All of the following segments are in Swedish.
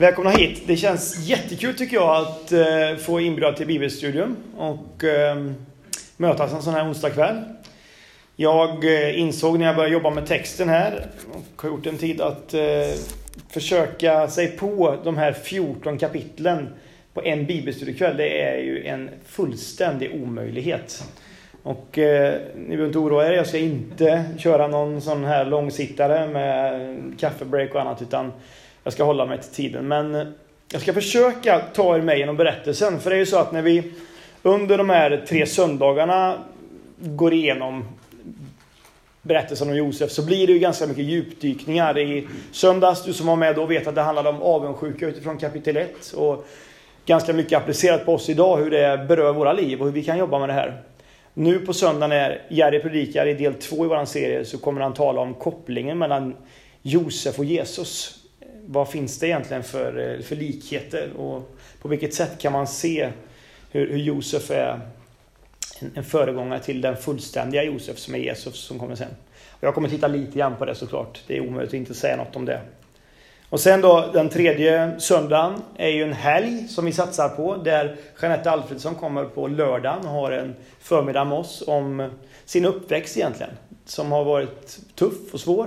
Välkomna hit. Det känns jättekul tycker jag att eh, få inbjuda till Bibelstudium och eh, mötas en sån här onsdagkväll. Jag eh, insåg när jag började jobba med texten här och har gjort en tid att eh, försöka sig på de här 14 kapitlen på en bibelstudiekväll. Det är ju en fullständig omöjlighet. Och eh, ni behöver inte oroa er, jag ska inte köra någon sån här långsittare med kaffebreak och annat utan jag ska hålla mig till tiden. Men jag ska försöka ta er med genom berättelsen. För det är ju så att när vi under de här tre söndagarna går igenom berättelsen om Josef så blir det ju ganska mycket djupdykningar. I söndags, du som var med då vet att det handlade om avundsjuka utifrån kapitel 1. Och ganska mycket applicerat på oss idag hur det berör våra liv och hur vi kan jobba med det här. Nu på söndag när Jerry predikar i del 2 i vår serie så kommer han tala om kopplingen mellan Josef och Jesus vad finns det egentligen för, eh, för likheter och på vilket sätt kan man se hur, hur Josef är en, en föregångare till den fullständiga Josef som är Jesus som kommer sen. Och jag kommer titta lite grann på det såklart. Det är omöjligt att inte säga något om det. Och sen då den tredje söndagen är ju en helg som vi satsar på där Jeanette Alfredsson kommer på lördagen och har en förmiddag med oss om sin uppväxt egentligen. Som har varit tuff och svår.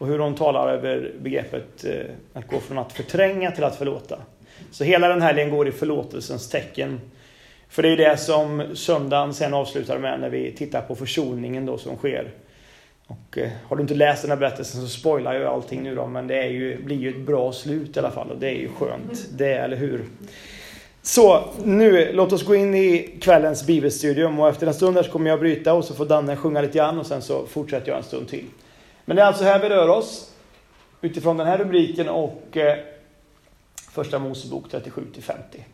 Och hur hon talar över begreppet eh, att gå från att förtränga till att förlåta. Så hela den helgen går i förlåtelsens tecken. För det är det som söndagen sen avslutar med när vi tittar på försoningen då som sker. Och eh, har du inte läst den här berättelsen så spoilar jag allting nu då, men det är ju, blir ju ett bra slut i alla fall och det är ju skönt. Det, eller hur? Så nu, låt oss gå in i kvällens bibelstudium och efter en stund här så kommer jag bryta och så får Danne sjunga lite grann och sen så fortsätter jag en stund till. Men det är alltså här vi rör oss utifrån den här rubriken och eh, Första Mosebok 37 50.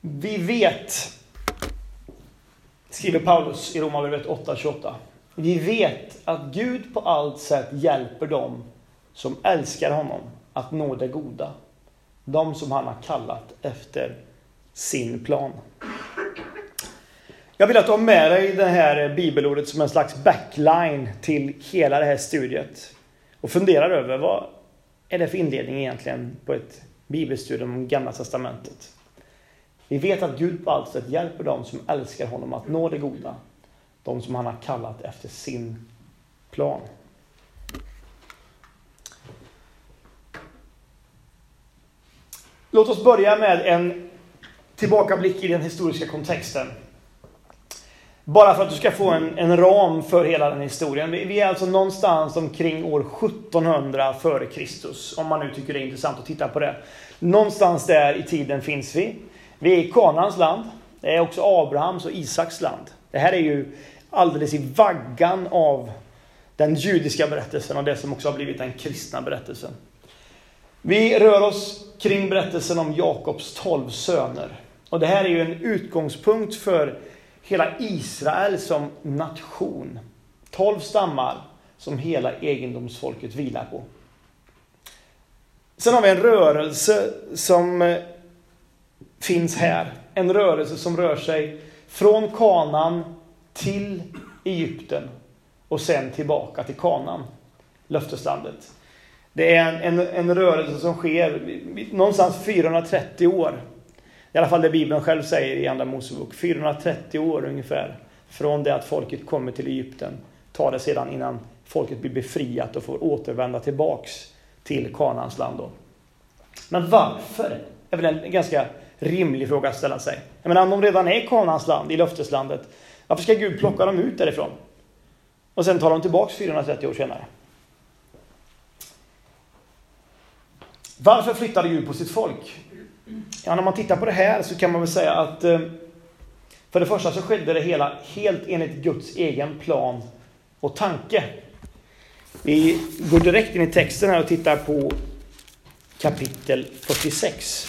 Vi vet, skriver Paulus i Romarbrevet 8.28. Vi vet att Gud på allt sätt hjälper dem som älskar honom att nå det goda. De som han har kallat efter sin plan. Jag vill att du har med dig det här bibelordet som en slags backline till hela det här studiet. Och funderar över vad är det för inledning egentligen på ett bibelstudium om Gamla Testamentet. Vi vet att Gud på allt sätt hjälper dem som älskar honom att nå det goda. De som han har kallat efter sin plan. Låt oss börja med en tillbakablick i den historiska kontexten. Bara för att du ska få en, en ram för hela den historien. Vi, vi är alltså någonstans omkring år 1700 före Kristus. Om man nu tycker det är intressant att titta på det. Någonstans där i tiden finns vi. Vi är i Kanans land. Det är också Abrahams och Isaks land. Det här är ju alldeles i vaggan av den judiska berättelsen och det som också har blivit den kristna berättelsen. Vi rör oss kring berättelsen om Jakobs tolv söner. Och det här är ju en utgångspunkt för hela Israel som nation. Tolv stammar som hela egendomsfolket vilar på. Sen har vi en rörelse som eh, finns här. En rörelse som rör sig från Kanan till Egypten och sen tillbaka till Kanan, löfteslandet. Det är en, en, en rörelse som sker någonstans 430 år i alla fall det Bibeln själv säger i Andra Mosebok. 430 år ungefär från det att folket kommer till Egypten tar det sedan innan folket blir befriat och får återvända tillbaks till Kanans land. Då. Men varför? är väl en ganska rimlig fråga att ställa sig. Jag menar, om de redan är i Kanans land, i löfteslandet, varför ska Gud plocka dem ut därifrån? Och sen tar de tillbaks 430 år senare. Varför flyttade Gud på sitt folk? Ja, när man tittar på det här så kan man väl säga att eh, för det första så skedde det hela helt enligt Guds egen plan och tanke. Vi går direkt in i texten här och tittar på kapitel 46.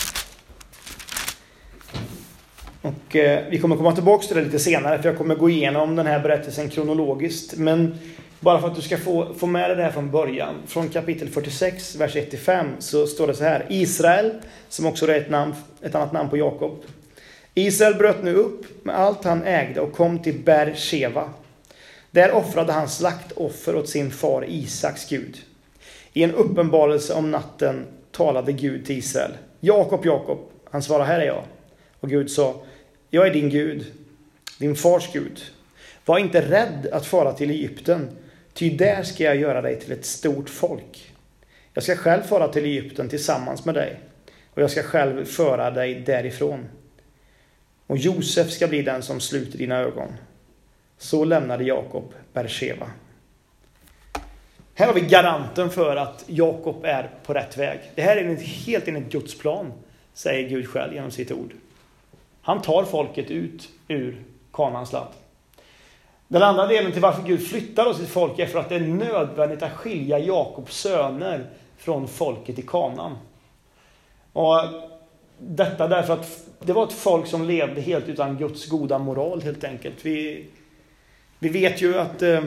Och eh, vi kommer komma tillbaka till det lite senare för jag kommer gå igenom den här berättelsen kronologiskt. Men bara för att du ska få, få med dig det här från början. Från kapitel 46, vers 1-5 så står det så här. Israel, som också är ett, namn, ett annat namn på Jakob. Israel bröt nu upp med allt han ägde och kom till Ber-Sheva. Där offrade han slaktoffer åt sin far Isaks Gud. I en uppenbarelse om natten talade Gud till Israel. Jakob, Jakob. Han svarade, här är jag. Och Gud sa, jag är din Gud, din fars Gud. Var inte rädd att fara till Egypten, ty där ska jag göra dig till ett stort folk. Jag ska själv fara till Egypten tillsammans med dig, och jag ska själv föra dig därifrån. Och Josef ska bli den som sluter dina ögon. Så lämnade Jakob Bersheva. Här har vi garanten för att Jakob är på rätt väg. Det här är helt enligt Guds plan, säger Gud själv genom sitt ord. Han tar folket ut ur Kanans land. Den andra delen till varför Gud flyttar oss sitt folk är för att det är nödvändigt att skilja Jakobs söner från folket i Kanaan. Och detta därför att det var ett folk som levde helt utan Guds goda moral helt enkelt. Vi, vi vet ju att eh,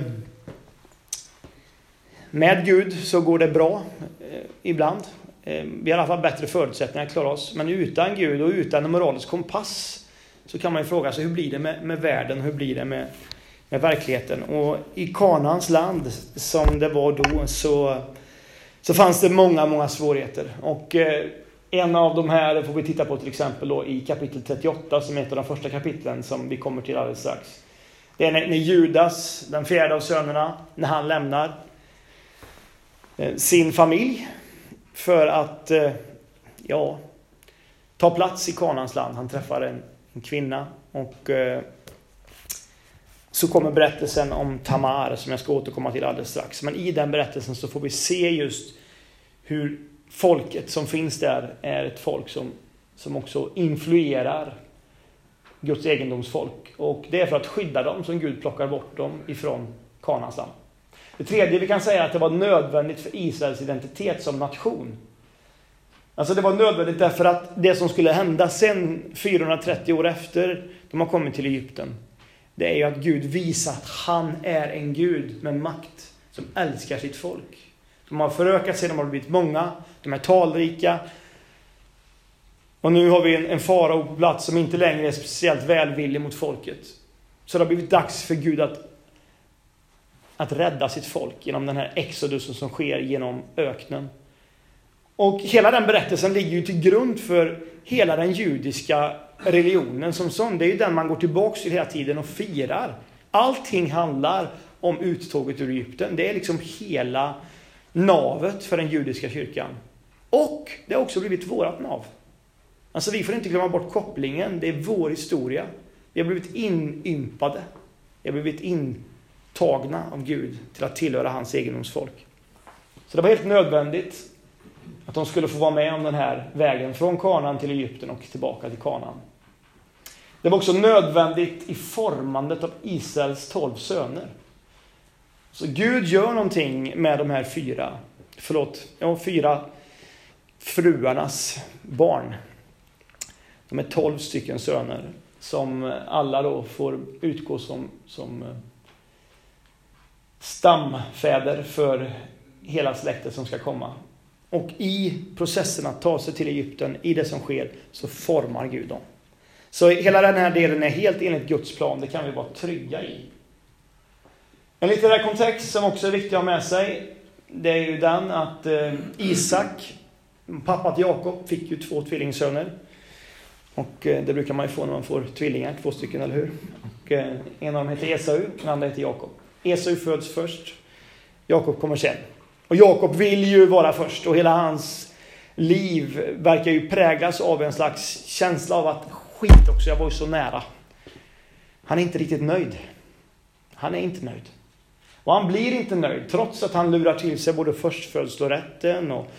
med Gud så går det bra eh, ibland. Eh, vi har i alla fall bättre förutsättningar att klara oss. Men utan Gud och utan en moralisk kompass så kan man ju fråga sig hur blir det med, med världen? Hur blir det med, med verkligheten? Och i Kanans land som det var då så, så fanns det många, många svårigheter. Och eh, en av de här får vi titta på till exempel då i kapitel 38 som är ett av de första kapitlen som vi kommer till alldeles strax. Det är när, när Judas, den fjärde av sönerna, när han lämnar eh, sin familj för att, eh, ja, ta plats i Kanans land. Han träffar en, en kvinna och eh, så kommer berättelsen om Tamar som jag ska återkomma till alldeles strax. Men i den berättelsen så får vi se just hur folket som finns där är ett folk som, som också influerar Guds egendomsfolk. Och det är för att skydda dem som Gud plockar bort dem ifrån Kanans land. Det tredje vi kan säga är att det var nödvändigt för Israels identitet som nation. Alltså det var nödvändigt därför att det som skulle hända sen 430 år efter de har kommit till Egypten. Det är ju att Gud visar att han är en Gud med makt som älskar sitt folk. De har förökat sig, de har blivit många, de är talrika. Och nu har vi en, en farao på plats som inte längre är speciellt välvillig mot folket. Så det har blivit dags för Gud att, att rädda sitt folk genom den här exodusen som sker genom öknen. Och hela den berättelsen ligger ju till grund för hela den judiska religionen som sån. Det är ju den man går tillbaks till hela tiden och firar. Allting handlar om uttåget ur Egypten. Det är liksom hela navet för den judiska kyrkan. Och det har också blivit vårat nav. Alltså vi får inte glömma bort kopplingen. Det är vår historia. Vi har blivit inympade. Vi har blivit intagna av Gud till att tillhöra hans egendomsfolk. Så det var helt nödvändigt att de skulle få vara med om den här vägen från Kanaan till Egypten och tillbaka till Kanaan. Det var också nödvändigt i formandet av Israels tolv söner. Så Gud gör någonting med de här fyra, förlåt, ja, fyra fruarnas barn. De är tolv stycken söner som alla då får utgå som, som eh, stamfäder för hela släktet som ska komma. Och i processen att ta sig till Egypten, i det som sker, så formar Gud dem. Så hela den här delen är helt enligt Guds plan, det kan vi vara trygga i. En litterär kontext som också är viktig att ha med sig, det är ju den att eh, Isak, pappa till Jakob, fick ju två tvillingsöner. Och eh, det brukar man ju få när man får tvillingar, två stycken, eller hur? Och eh, en av dem heter Esau, den andra heter Jakob. Esau föds först, Jakob kommer sen. Och Jakob vill ju vara först och hela hans liv verkar ju präglas av en slags känsla av att skit också, jag var ju så nära. Han är inte riktigt nöjd. Han är inte nöjd. Och han blir inte nöjd, trots att han lurar till sig både förstfödslorätten och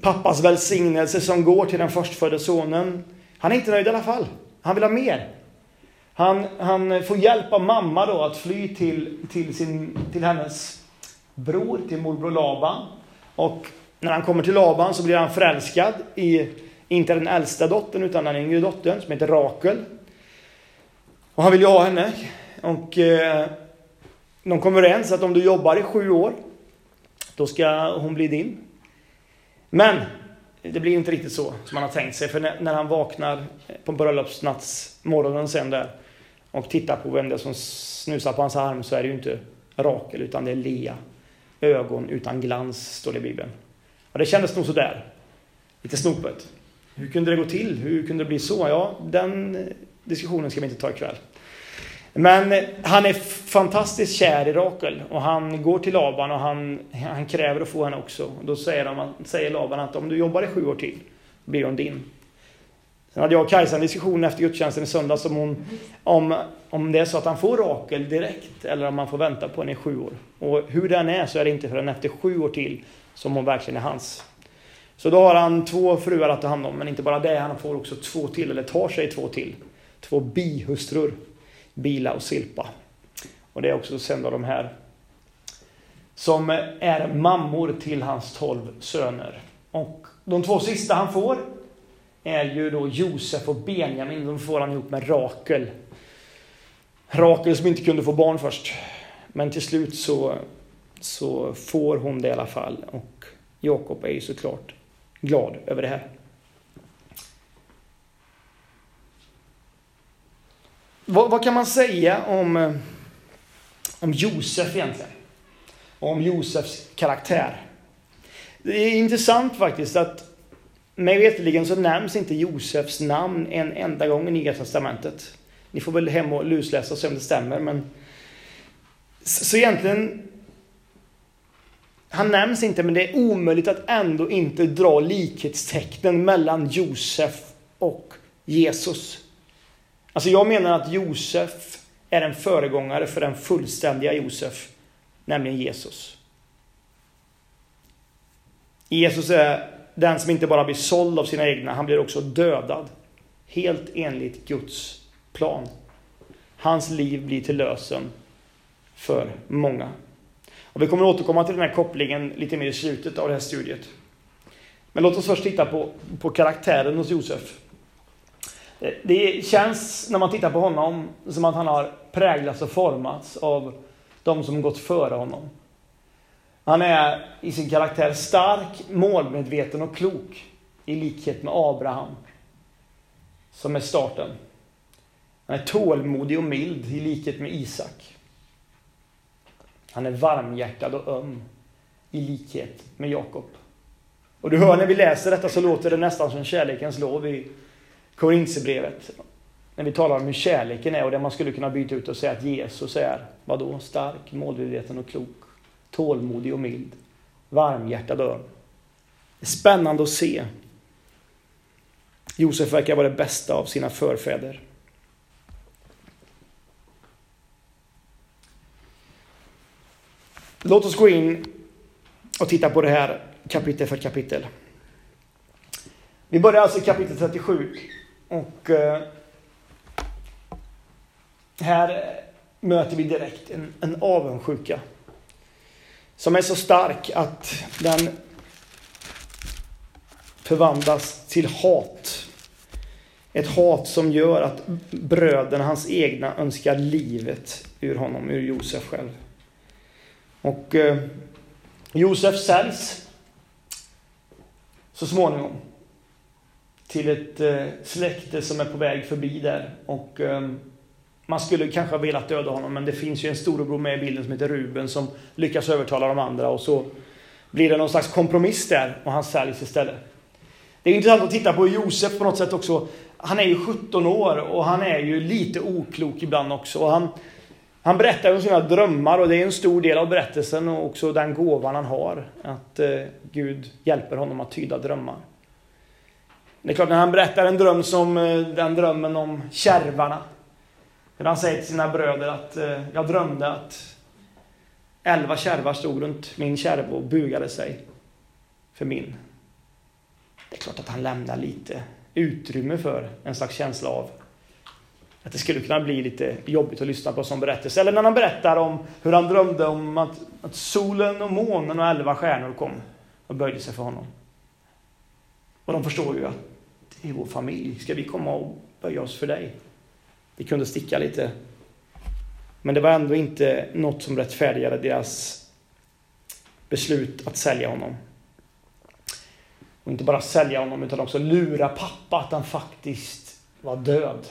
pappas välsignelse som går till den förstfödde sonen. Han är inte nöjd i alla fall. Han vill ha mer. Han, han får hjälp av mamma då att fly till, till, sin, till hennes bror, till morbror Laban. Och när han kommer till Laban så blir han förälskad i, inte den äldsta dottern, utan den yngre dottern som heter Rakel. Och han vill ju ha henne. Och eh, de kommer överens att om du jobbar i sju år, då ska hon bli din. Men det blir inte riktigt så som han har tänkt sig. För när, när han vaknar på bröllopsnattsmorgonen sen där och tittar på vem det är som snusar på hans arm så är det ju inte Rakel utan det är Lea. Ögon utan glans, står det i Bibeln. Och det kändes nog sådär. Lite snopet. Hur kunde det gå till? Hur kunde det bli så? Ja, den eh, diskussionen ska vi inte ta ikväll. Men eh, han är fantastiskt kär i Rakel och han går till Laban och han, han kräver att få henne också. Då säger, de, säger Laban att om du jobbar i sju år till blir hon din. Sen hade jag och Kajsa en diskussion efter gudstjänsten i söndags om, hon, om, om det är så att han får Rakel direkt eller om man får vänta på henne i sju år. Och hur den är så är det inte förrän efter sju år till som hon verkligen är hans. Så då har han två fruar att ta hand om, men inte bara det, han får också två till, eller tar sig två till. Två bihustrur, Bila och Silpa. Och det är också sen då de här som är mammor till hans tolv söner. Och de två sista han får är ju då Josef och Benjamin. De får han ihop med Rakel. Rakel som inte kunde få barn först. Men till slut så, så får hon det i alla fall. Och Jakob är ju såklart glad över det här. Vad, vad, kan man säga om, eh, om Josef egentligen? Om Josefs karaktär? Det är intressant faktiskt att mig veterligen så nämns inte Josefs namn en enda gång i Nya Testamentet. Ni får väl hem och lusläsa och se om det stämmer, men så egentligen han nämns inte, men det är omöjligt att ändå inte dra likhetstecknen mellan Josef och Jesus. Alltså jag menar att Josef är en föregångare för den fullständiga Josef, nämligen Jesus. Jesus är den som inte bara blir såld av sina egna, han blir också dödad. Helt enligt Guds plan. Hans liv blir till lösen för många. Och vi kommer återkomma till den här kopplingen lite mer i slutet av det här studiet. Men låt oss först titta på, på karaktären hos Josef. Det känns när man tittar på honom som att han har präglats och formats av de som gått före honom. Han är i sin karaktär stark, målmedveten och klok i likhet med Abraham, som är starten. Han är tålmodig och mild i likhet med Isak. Han är varmhjärtad och öm i likhet med Jakob. Och du hör när vi läser detta så låter det nästan som kärlekens lov i Korintsebrevet. När vi talar om hur kärleken är och det man skulle kunna byta ut och säga att Jesus är, vadå? Stark, målmedveten och klok. Tålmodig och mild. Varmhjärtad och öm. Spännande att se. Josef verkar vara det bästa av sina förfäder. Låt oss gå in och titta på det här kapitel för kapitel. Vi börjar alltså i kapitel 37. Och eh, här möter vi direkt en, en avundsjuka. Som är så stark att den förvandlas till hat. Ett hat som gör att bröderna, hans egna, önskar livet ur honom, ur Josef själv. Och eh, Josef säljs så småningom till ett eh, släkte som är på väg förbi där. Och eh, man skulle kanske ha velat döda honom, men det finns ju en storebror med i bilden som heter Ruben som lyckas övertala de andra och så blir det någon slags kompromiss där och han säljs istället. Det är intressant att titta på Josef på något sätt också. Han är ju 17 år och han är ju lite oklok ibland också. Och han, han berättar om sina drömmar och det är en stor del av berättelsen och också den gåvan han har. Att eh, Gud hjälper honom att tyda drömmar. Det är klart, när han berättar en dröm som eh, den drömmen om kärvarna. Hur han säger till sina bröder att eh, jag drömde att elva kärvar stod runt min kärv och bugade sig för min. Det är klart att han lämnar lite utrymme för en slags känsla av att det skulle kunna bli lite jobbigt att lyssna på som berättelse. Eller när han berättar om hur han drömde om att, att solen och månen och elva stjärnor kom och böjde sig för honom. Och de förstår ju att det är vår familj. Ska vi komma och böja oss för dig? Det kunde sticka lite. Men det var ändå inte något som rättfärdigade deras beslut att sälja honom. Och inte bara sälja honom utan också lura pappa att han faktiskt var död.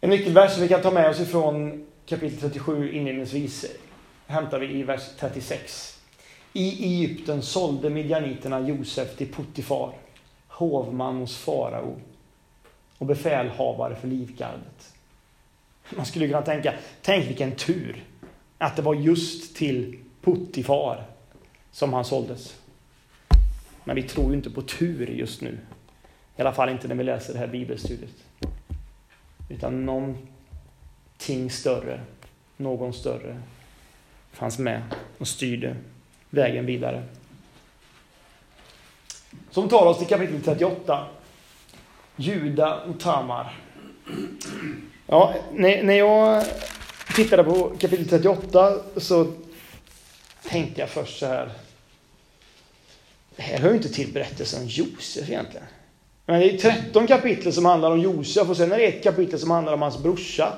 En nyckelvers som vi kan ta med oss ifrån kapitel 37 inledningsvis hämtar vi i vers 36. I Egypten sålde midjaniterna Josef till Puttifar, hovman hos farao och befälhavare för livgardet. Man skulle kunna tänka, tänk vilken tur att det var just till Puttifar som han såldes. Men vi tror ju inte på tur just nu. I alla fall inte när vi läser det här bibelstudiet. Utan någonting större, någon större fanns med och styrde vägen vidare. Som tar oss till kapitel 38. Juda och Tamar. Ja, när jag tittade på kapitel 38 så tänkte jag först så här. Det här hör ju inte till berättelsen om Josef egentligen. Men det är 13 kapitel som handlar om Josef och sen är det ett kapitel som handlar om hans brorsa.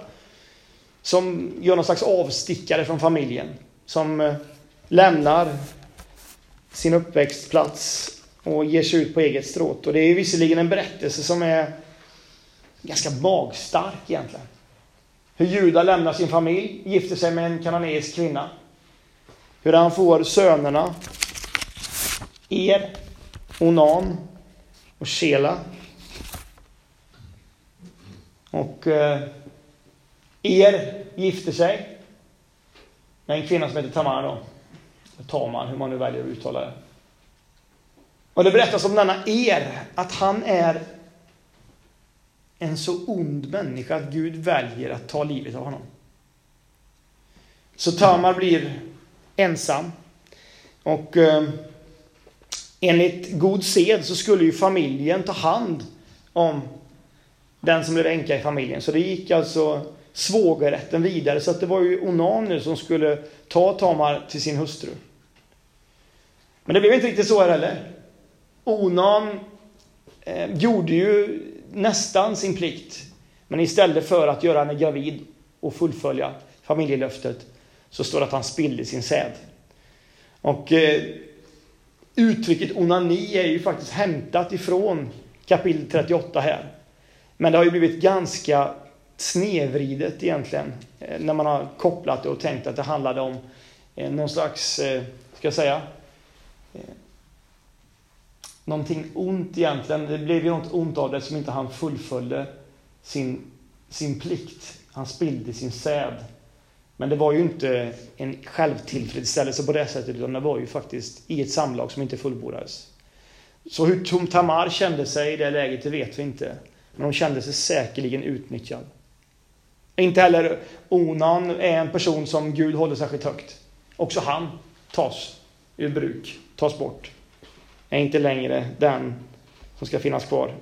Som gör någon slags avstickare från familjen. Som eh, lämnar sin uppväxtplats och ger sig ut på eget stråt. Och det är visserligen en berättelse som är ganska magstark egentligen. Hur Juda lämnar sin familj, gifter sig med en kananeisk kvinna. Hur han får sönerna Er, Onan och Shela. Och eh, Er gifter sig med en kvinna som heter Tamar då. Tamar, hur man nu väljer att uttala det. Och det berättas om denna Er, att han är en så ond människa att Gud väljer att ta livet av honom. Så Tamar blir ensam. Och eh, enligt god sed så skulle ju familjen ta hand om den som blev änka i familjen. Så det gick alltså svågerrätten vidare. Så att det var ju Onan som skulle ta Tamar till sin hustru. Men det blev inte riktigt så här heller. Onan eh, gjorde ju nästan sin plikt. Men istället för att göra henne gravid och fullfölja familjelöftet så står det att han spillde sin säd. Och eh, uttrycket onani är ju faktiskt hämtat ifrån kapitel 38 här. Men det har ju blivit ganska snedvridet egentligen eh, när man har kopplat det och tänkt att det handlade om eh, någon slags, eh, ska jag säga, eh, någonting ont egentligen. Det blev ju något ont av det som inte han fullföljde sin, sin plikt. Han spillde sin säd. Men det var ju inte en självtillfredsställelse på det sättet, utan det var ju faktiskt i ett samlag som inte fullbordades. Så hur Tom Tamar kände sig i det läget, det vet vi inte. Men hon kände sig säkerligen utnyttjad. Inte heller Onan är en person som Gud håller särskilt högt. Också han tas ur bruk, tas bort är inte längre den som ska finnas kvar.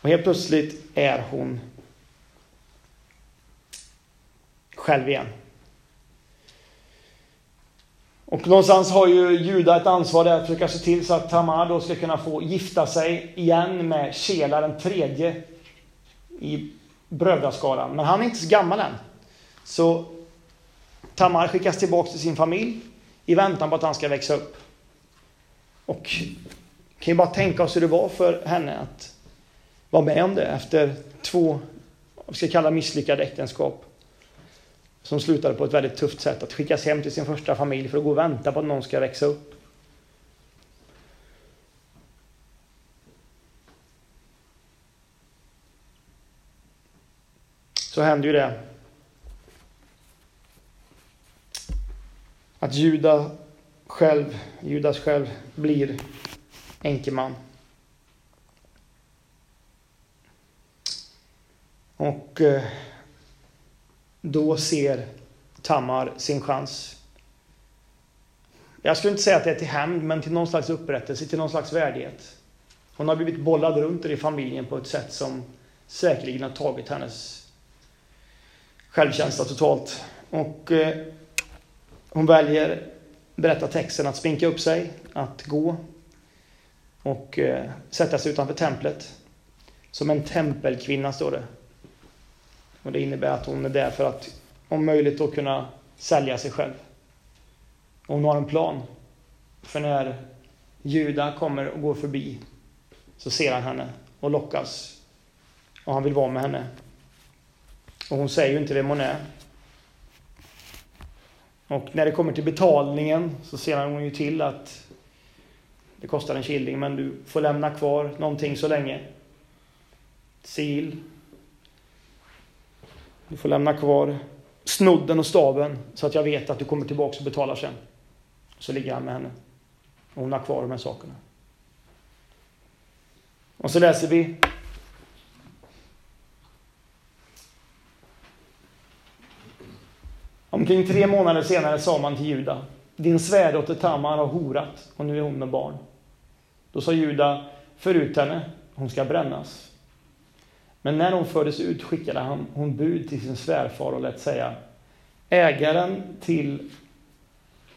Och helt plötsligt är hon själv igen. Och någonstans har ju Juda ett ansvar där att försöka se till så att Tamar då ska kunna få gifta sig igen med Kela den tredje i brödraskaran. Men han är inte så gammal än. Så Tamar skickas tillbaka till sin familj i väntan på att han ska växa upp. Och kan ju bara tänka oss hur det var för henne att vara med om det efter två, vad ska jag kalla misslyckade äktenskap. Som slutade på ett väldigt tufft sätt. Att skickas hem till sin första familj för att gå och vänta på att någon ska växa upp. Så händer ju det. Att Juda själv, Judas själv, blir enkeman. Och eh, då ser Tamar sin chans. Jag skulle inte säga att det är till hämnd, men till någon slags upprättelse, till någon slags värdighet. Hon har blivit bollad runt i familjen på ett sätt som säkerligen har tagit hennes självkänsla totalt. Och eh, hon väljer berättar texten att spinka upp sig, att gå och eh, sätta sig utanför templet. Som en tempelkvinna står det. Och det innebär att hon är där för att om möjligt då kunna sälja sig själv. Och hon har en plan. För när Juda kommer och går förbi så ser han henne och lockas. Och han vill vara med henne. Och hon säger ju inte vem hon är. Och när det kommer till betalningen så ser hon ju till att det kostar en killing men du får lämna kvar någonting så länge. Sil. Du får lämna kvar snodden och staven så att jag vet att du kommer tillbaka och betalar sen. Så ligger han med henne. Och hon har kvar de här sakerna. Och så läser vi Omkring tre månader senare sa man till Juda, din svärdotter Tamar har horat och nu är hon med barn. Då sa Juda, För ut henne, hon ska brännas. Men när hon fördes ut skickade han, hon bud till sin svärfar och lät säga, ägaren till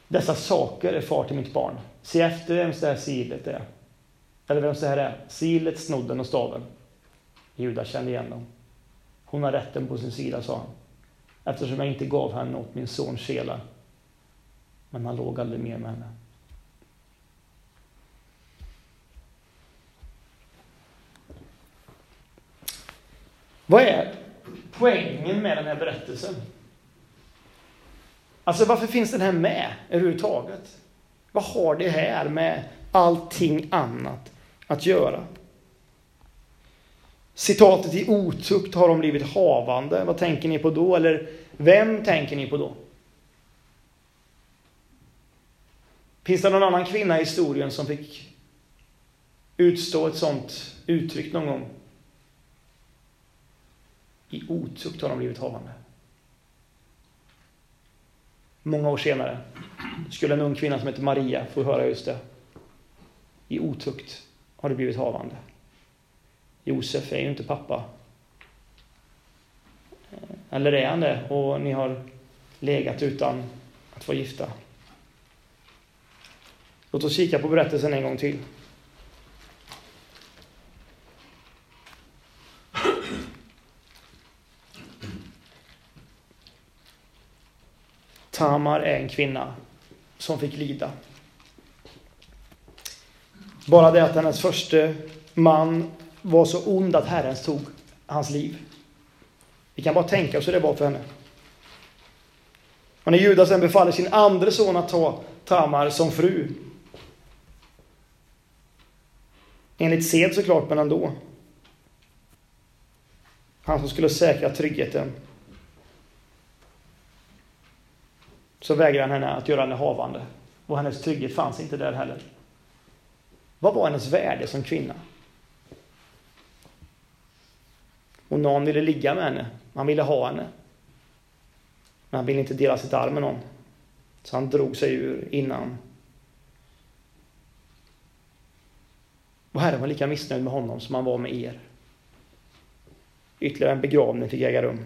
dessa saker är far till mitt barn. Se efter vems det här silet är. Eller vems det här är. Silet, snodden och staven. Juda kände igen dem. Hon har rätten på sin sida, sa han eftersom jag inte gav henne åt min sons sela. Men han låg aldrig mer med henne. Vad är poängen med den här berättelsen? Alltså varför finns den här med överhuvudtaget? Vad har det här med allting annat att göra? Citatet i otukt har de blivit havande. Vad tänker ni på då? Eller vem tänker ni på då? Finns det någon annan kvinna i historien som fick utstå ett sånt uttryck någon gång? I otukt har de blivit havande. Många år senare skulle en ung kvinna som heter Maria få höra just det. I otukt har du blivit havande. Josef är ju inte pappa. Eller är han det? Och ni har legat utan att vara gifta. Låt oss kika på berättelsen en gång till. Tamar är en kvinna som fick lida. Bara det att hennes första man var så ond att Herren tog hans liv. Vi kan bara tänka oss hur det var för henne. Och när Judas sen befaller sin andra son att ta Tamar som fru. Enligt sed såklart, men ändå. Han som skulle säkra tryggheten. Så vägrar han henne att göra henne havande. Och hennes trygghet fanns inte där heller. Vad var hennes värde som kvinna? Och någon ville ligga med henne. Han ville ha henne. Men han ville inte dela sitt arm med någon. Så han drog sig ur innan. Och Herren var lika missnöjd med honom som han var med er. Ytterligare en begravning fick äga rum.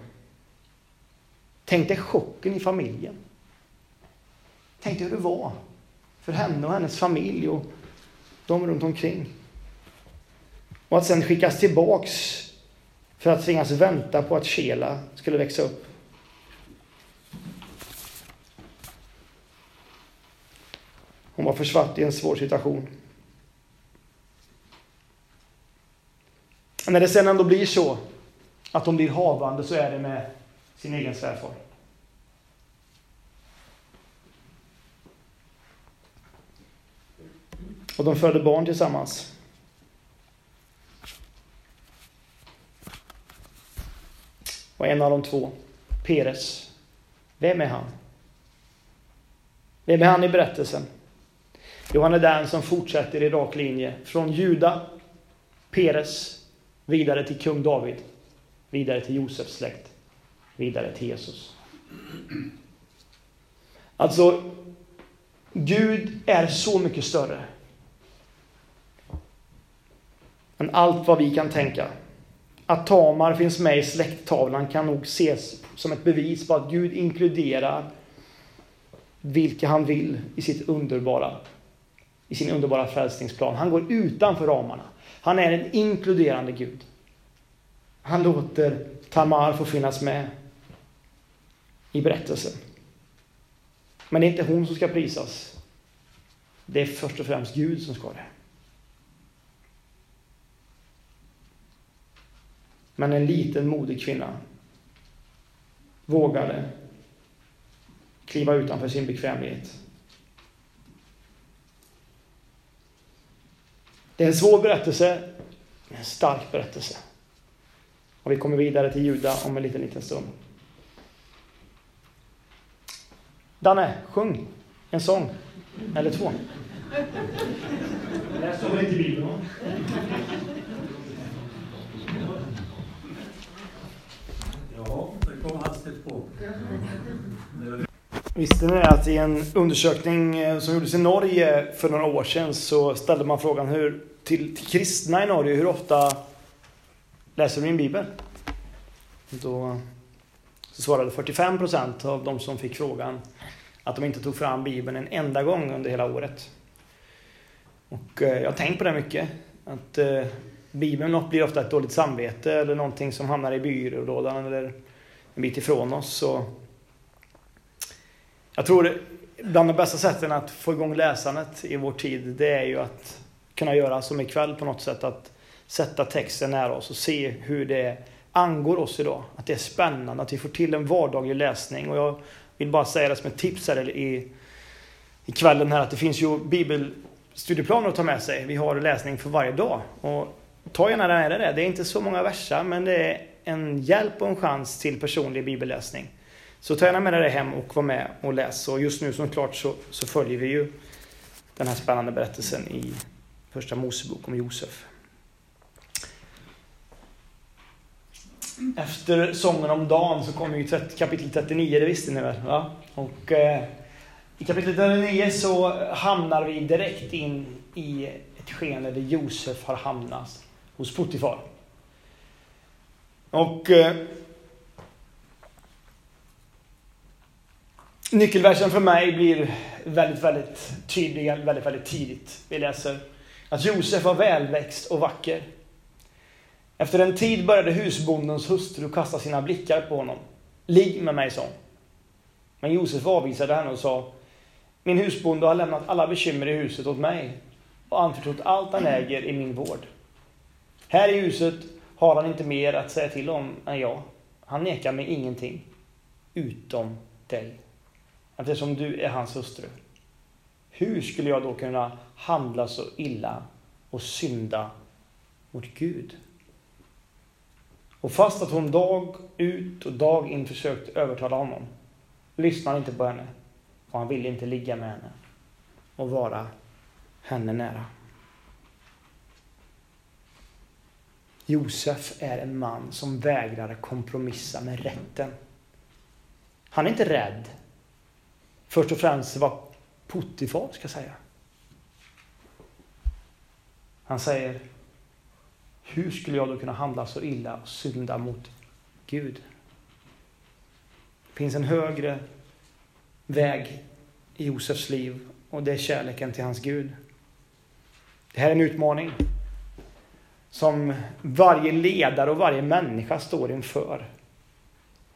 Tänk dig chocken i familjen. Tänk dig hur det var för henne och hennes familj och de runt omkring. Och att sen skickas tillbaks för att tvingas vänta på att Kela skulle växa upp. Hon var försatt i en svår situation. När det sen ändå blir så att hon blir havande så är det med sin egen svärfar. Och de födde barn tillsammans. Och en av de två, Peres. Vem är han? Vem är han i berättelsen? Jo, han är den som fortsätter i rak linje från Juda, Peres, vidare till kung David, vidare till Josefs släkt, vidare till Jesus. Alltså, Gud är så mycket större än allt vad vi kan tänka. Att Tamar finns med i släkttavlan kan nog ses som ett bevis på att Gud inkluderar vilka han vill i, sitt underbara, i sin underbara frälsningsplan. Han går utanför ramarna. Han är en inkluderande Gud. Han låter Tamar få finnas med i berättelsen. Men det är inte hon som ska prisas. Det är först och främst Gud som ska det. Men en liten modig kvinna vågade kliva utanför sin bekvämlighet. Det är en svår berättelse, en stark berättelse. Och vi kommer vidare till Juda om en liten, liten stund. Danne, sjung en sång. Eller två. Det inte i Bibeln. Ja, det kom hastigt på. Mm. Visste ni att i en undersökning eh, som gjordes i Norge för några år sedan så ställde man frågan hur, till, till kristna i Norge hur ofta läser du din bibel? Då så svarade 45% av de som fick frågan att de inte tog fram bibeln en enda gång under hela året. Och eh, jag har tänkt på det mycket. Att eh, bibeln blir ofta ett dåligt samvete eller någonting som hamnar i byrålådan eller en bit ifrån oss. Så jag tror bland de bästa sätten att få igång läsandet i vår tid, det är ju att kunna göra som ikväll på något sätt, att sätta texten nära oss och se hur det angår oss idag. Att det är spännande, att vi får till en vardaglig läsning. Och jag vill bara säga det som ett tips här i, i kvällen här, att det finns ju bibelstudieplaner att ta med sig. Vi har läsning för varje dag. Och ta gärna med det. Det är inte så många verser, men det är en hjälp och en chans till personlig bibelläsning. Så ta gärna med dig det hem och var med och läs. Och just nu såklart så, så följer vi ju den här spännande berättelsen i Första Mosebok om Josef. Efter sången om Dan så kommer ju kapitel 39, det visste ni väl? Va? Och eh, i kapitel 39 så hamnar vi direkt in i ett skeende där Josef har hamnat hos Potifar. Och eh, Nyckelversen för mig blir väldigt, väldigt tydlig väldigt, väldigt tidigt. Vi läser att Josef var välväxt och vacker. Efter en tid började husbondens hustru kasta sina blickar på honom. Ligg med mig, sa hon. Men Josef avvisade henne och sa Min husbonde har lämnat alla bekymmer i huset åt mig och anförtrott allt han äger i min vård. Här i huset har han inte mer att säga till om än jag. Han nekar mig ingenting, utom dig eftersom du är hans hustru. Hur skulle jag då kunna handla så illa och synda mot Gud? Och fast att hon dag ut och dag in försökt övertala honom, lyssnade han inte på henne och han ville inte ligga med henne och vara henne nära. Josef är en man som vägrar kompromissa med rätten. Han är inte rädd först och främst vad Potifar ska säga. Han säger, hur skulle jag då kunna handla så illa och synda mot Gud? Det finns en högre väg i Josefs liv och det är kärleken till hans Gud. Det här är en utmaning som varje ledare och varje människa står inför.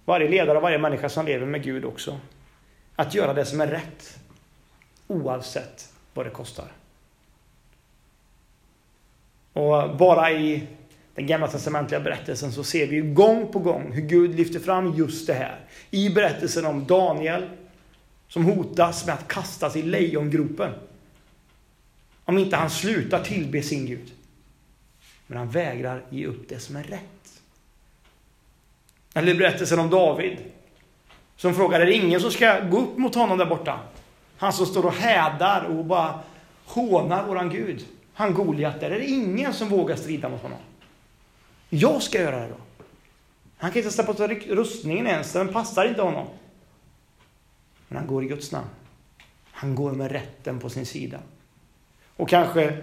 Varje ledare och varje människa som lever med Gud också. Att göra det som är rätt. Oavsett vad det kostar. Och bara i den gamla testamentliga berättelsen så ser vi gång på gång hur Gud lyfter fram just det här. I berättelsen om Daniel som hotas med att kastas i lejongropen. Om inte han slutar tillbe sin Gud. Men han vägrar ge upp det som är rätt. Eller berättelsen om David som frågar, är det ingen som ska gå upp mot honom där borta? Han som står och hädar och bara hånar våran Gud. Han Goliat där. Är det ingen som vågar strida mot honom? Jag ska göra det då. Han kan inte sätta på rustningen ens, den passar inte honom. Men han går i Guds namn. Han går med rätten på sin sida. Och kanske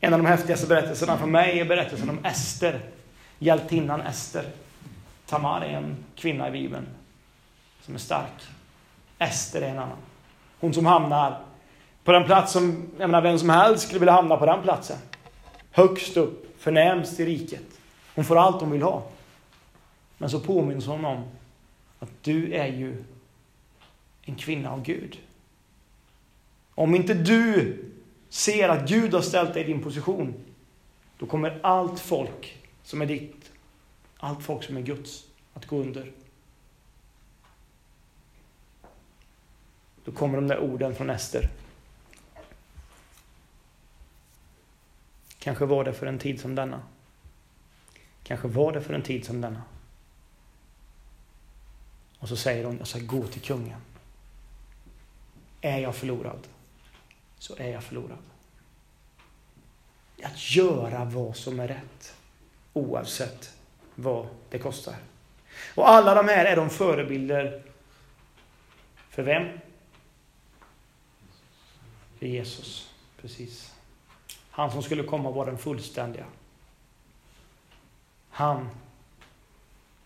en av de häftigaste berättelserna för mig är berättelsen om Ester. Hjältinnan Ester. Tamar är en kvinna i Bibeln som är stark. Ester är en annan. Hon som hamnar på den plats som, jag menar vem som helst skulle vilja hamna på den platsen. Högst upp, förnämst i riket. Hon får allt hon vill ha. Men så påminns hon om att du är ju en kvinna av Gud. Om inte du ser att Gud har ställt dig i din position, då kommer allt folk som är ditt, allt folk som är Guds, att gå under. Då kommer de där orden från Ester. Kanske var det för en tid som denna. Kanske var det för en tid som denna. Och så säger hon, jag ska gå till kungen. Är jag förlorad, så är jag förlorad. Att göra vad som är rätt, oavsett vad det kostar. Och alla de här är de förebilder för vem? För Jesus, precis. Han som skulle komma och vara den fullständiga. Han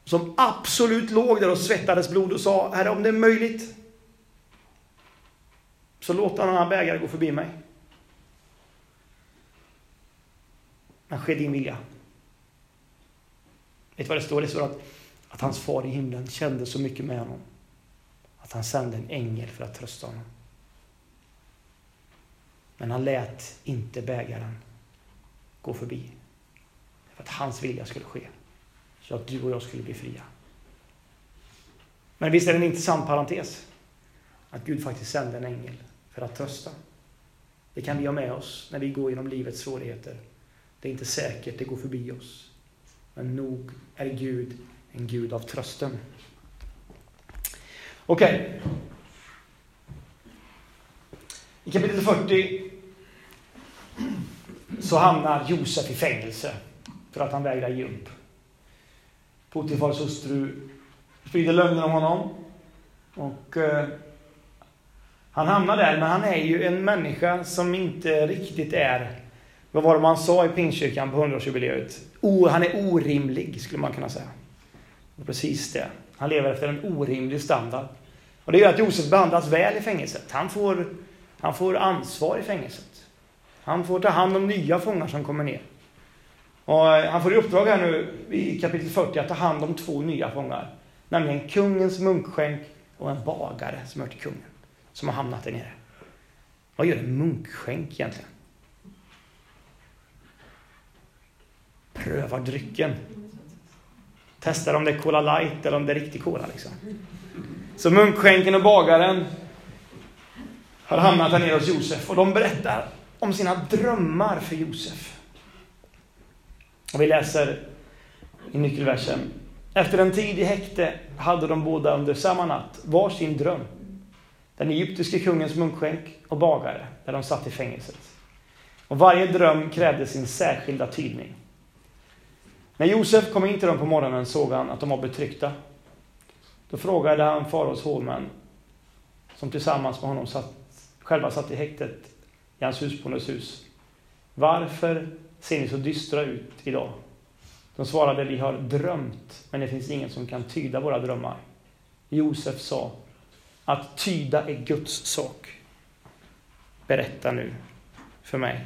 som absolut låg där och svettades blod och sa, Herre om det är möjligt, så låt den här bägare gå förbi mig. Men ske din vilja. Vet du vad det står? Det står att, att hans far i himlen kände så mycket med honom att han sände en ängel för att trösta honom. Men han lät inte bägaren gå förbi. För att hans vilja skulle ske. Så att du och jag skulle bli fria. Men visst är det en intressant parentes? Att Gud faktiskt sände en ängel för att trösta. Det kan vi ha med oss när vi går genom livets svårigheter. Det är inte säkert det går förbi oss. Men nog är Gud en Gud av trösten. Okej. Okay. I kapitel 40 så hamnar Josef i fängelse för att han vägrar ge upp. Potifars hustru sprider lögner om honom. Och eh, han hamnar där, men han är ju en människa som inte riktigt är, vad var det man sa i Pingstkyrkan på 100-årsjubileet? Han är orimlig, skulle man kunna säga. Och precis det. Han lever efter en orimlig standard. Och det gör att Josef behandlas väl i fängelset. Han får, han får ansvar i fängelset. Han får ta hand om nya fångar som kommer ner. Och eh, han får i uppdrag här nu i kapitel 40 att ta hand om två nya fångar. Nämligen kungens munkskänk och en bagare som hör till kungen. Som har hamnat där nere. Vad gör en munkskänk egentligen? Prövar drycken. Testar om det är Cola light eller om det är riktig Cola liksom. Så munkskänken och bagaren har hamnat här nere hos Josef och de berättar om sina drömmar för Josef. Och vi läser i nyckelversen. Efter en tid i häkte hade de båda under samma natt varsin dröm. Den egyptiske kungens munkskänk och bagare, där de satt i fängelset. Och varje dröm krävde sin särskilda tydning. När Josef kom in till dem på morgonen såg han att de var betryckta. Då frågade han faraos hovmän, som tillsammans med honom satt, själva satt i häktet i hans husbondes hus. Varför ser ni så dystra ut idag? De svarade, vi har drömt, men det finns ingen som kan tyda våra drömmar. Josef sa, att tyda är Guds sak. Berätta nu för mig.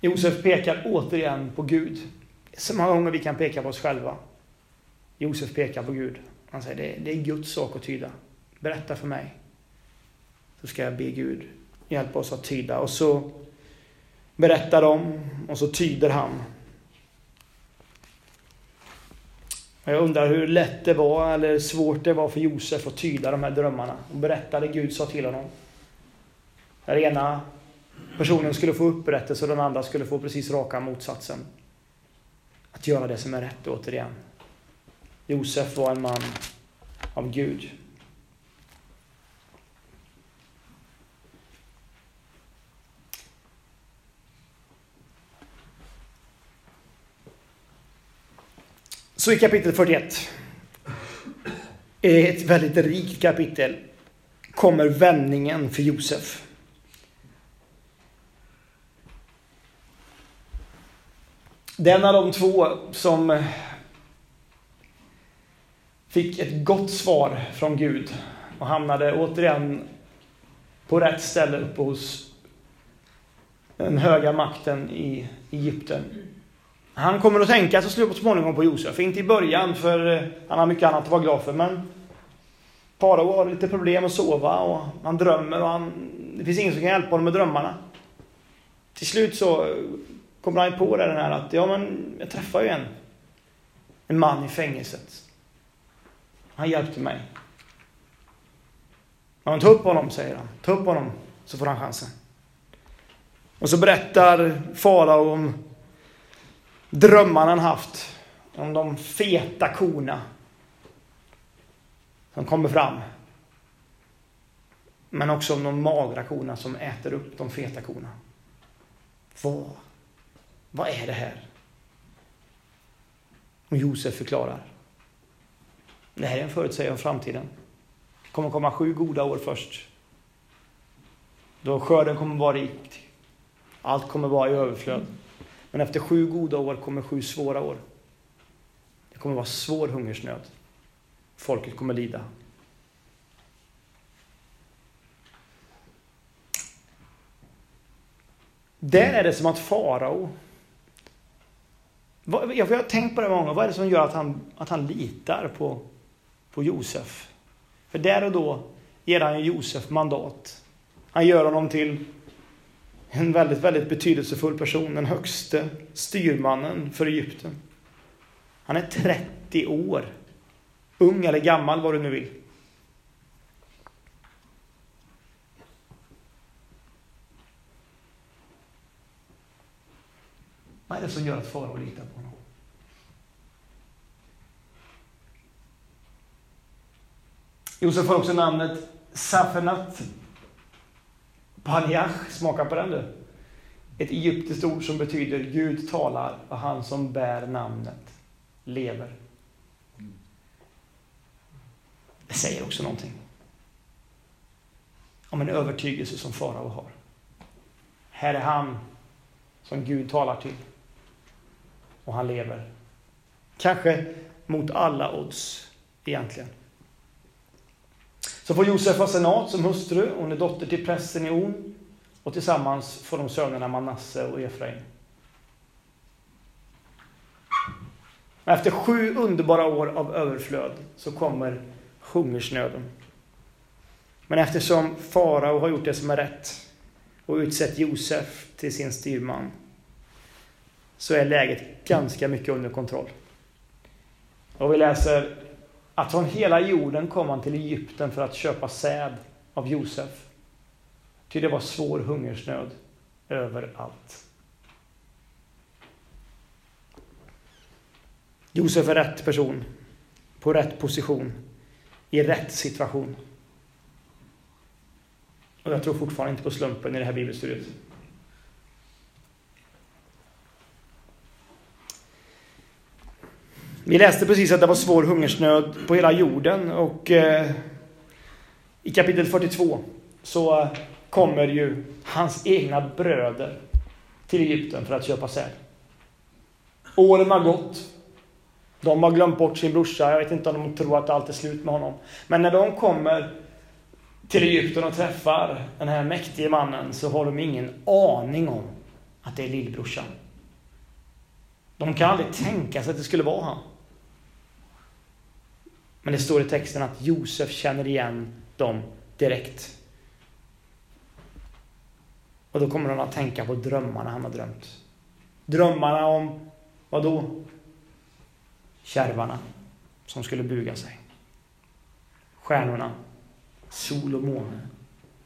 Josef pekar återigen på Gud. Så många gånger vi kan peka på oss själva. Josef pekar på Gud. Han säger det, det är Guds sak att tyda. Berätta för mig. Så ska jag be Gud hjälpa oss att tyda. Och så berättar om och så tyder han. Jag undrar hur lätt det var eller svårt det var för Josef att tyda de här drömmarna och berätta det Gud sa till honom. Den ena personen skulle få upprättelse och den andra skulle få precis raka motsatsen. Att göra det som är rätt återigen. Josef var en man av Gud. Så i kapitel 41, ett väldigt rikt kapitel, kommer vändningen för Josef. Den av de två som fick ett gott svar från Gud och hamnade återigen på rätt ställe uppe hos den höga makten i Egypten. Han kommer att tänka så så småningom på Josef. Inte i början, för eh, han har mycket annat att vara glad för. Men Farao har lite problem att sova och han drömmer och han, det finns ingen som kan hjälpa honom med drömmarna. Till slut så kommer han på det den här att, ja men jag träffar ju en, en man i fängelset. Han hjälpte mig. Ja, ta upp honom, säger han. Ta upp honom, så får han chansen. Och så berättar farao om drömmarna han haft. Om de feta korna som kommer fram. Men också om de magra korna som äter upp de feta korna. Vad, vad är det här? Och Josef förklarar. Det här är en förutsägelse om framtiden. Det kommer komma sju goda år först. Då skörden kommer vara rik. Allt kommer vara i överflöd. Men efter sju goda år kommer sju svåra år. Det kommer vara svår hungersnöd. Folket kommer lida. Där är det som att farao... Jag har tänkt på det många Vad är det som gör att han, att han litar på, på Josef? För där och då ger han Josef mandat. Han gör honom till en väldigt, väldigt betydelsefull person. Den högste styrmannen för Egypten. Han är 30 år. Ung eller gammal, vad du nu vill. Vad är det som gör att farao litar på honom? Josef får också namnet Safenat Paniach. Smaka på den du. Ett egyptiskt ord som betyder Gud talar och han som bär namnet lever. Det säger också någonting. Om en övertygelse som farao har. Här är han som Gud talar till och han lever. Kanske mot alla odds egentligen. Så får Josef Asenat som hustru. Hon är dotter till prästen i On. Och tillsammans får de sönerna Manasse och Efraim. Efter sju underbara år av överflöd så kommer hungersnöden. Men eftersom farao har gjort det som är rätt och utsett Josef till sin styrman så är läget ganska mycket under kontroll. Och vi läser att från hela jorden kom han till Egypten för att köpa säd av Josef. Ty det var svår hungersnöd överallt. Josef är rätt person, på rätt position, i rätt situation. Och jag tror fortfarande inte på slumpen i det här bibelstudiet. Vi läste precis att det var svår hungersnöd på hela jorden och eh, i kapitel 42 så kommer ju hans egna bröder till Egypten för att köpa säd. Åren har gått. De har glömt bort sin brorsa. Jag vet inte om de tror att allt är slut med honom. Men när de kommer till Egypten och träffar den här mäktige mannen så har de ingen aning om att det är lillbrorsan. De kan aldrig tänka sig att det skulle vara han. Men det står i texten att Josef känner igen dem direkt. Och då kommer han att tänka på drömmarna han har drömt. Drömmarna om, vad då? Kärvarna som skulle buga sig. Stjärnorna, sol och måne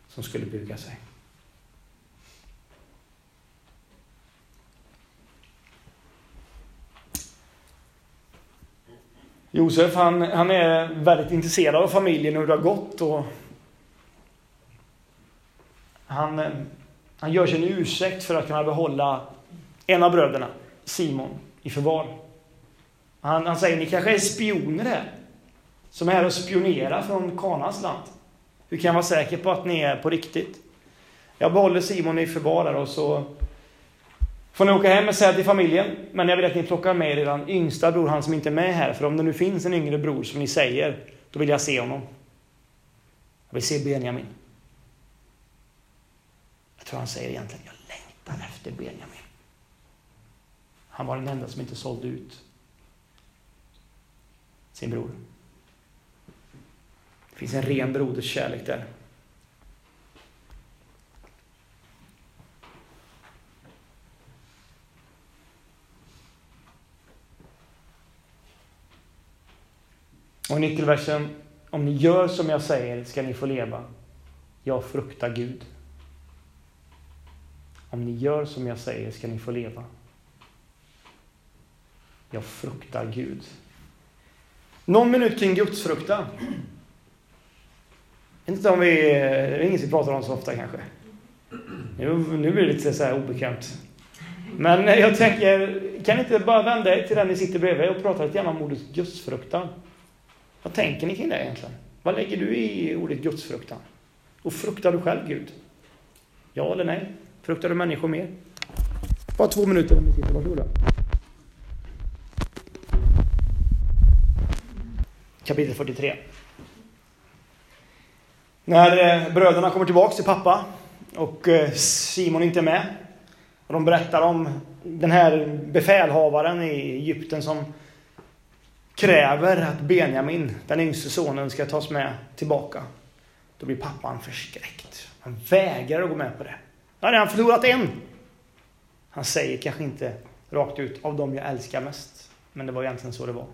som skulle buga sig. Josef han, han är väldigt intresserad av familjen och hur det har gått. Och han, eh, han gör sig en ursäkt för att kunna behålla en av bröderna, Simon, i förvar. Han, han säger, ni kanske är spioner här, som är här och spionerar från Kanas land. Hur kan jag vara säker på att ni är på riktigt? Jag behåller Simon i förvar och så får ni åka hem med säga till familjen, men jag vill att ni plockar med er yngsta bror, han som inte är med här. För om det nu finns en yngre bror som ni säger, då vill jag se honom. Jag vill se Benjamin. Jag tror han säger egentligen, jag längtar efter Benjamin. Han var den enda som inte sålde ut sin bror. Det finns en ren broderskärlek där. Och nyckelversen, om ni gör som jag säger ska ni få leva. Jag fruktar Gud. Om ni gör som jag säger ska ni få leva. Jag fruktar Gud. Någon minut kring gudsfruktan. Inte om vi, det är inget vi pratar om så ofta kanske. Nu, nu blir det lite så här obekvämt. Men jag tänker, kan ni inte bara vända er till den ni sitter bredvid och prata lite grann om ordet gudsfruktan? Vad tänker ni kring det egentligen? Vad lägger du i ordet gudsfruktan? Och fruktar du själv Gud? Ja eller nej? Fruktar du människor mer? Bara två minuter om ni sitter, varsågoda. Kapitel 43. När eh, bröderna kommer tillbaks till pappa och eh, Simon inte är med. Och de berättar om den här befälhavaren i Egypten som kräver att Benjamin, den yngste sonen, ska tas med tillbaka. Då blir pappan förskräckt. Han vägrar att gå med på det. Nu har han förlorat en. Han säger kanske inte rakt ut av dem jag älskar mest. Men det var egentligen så det var.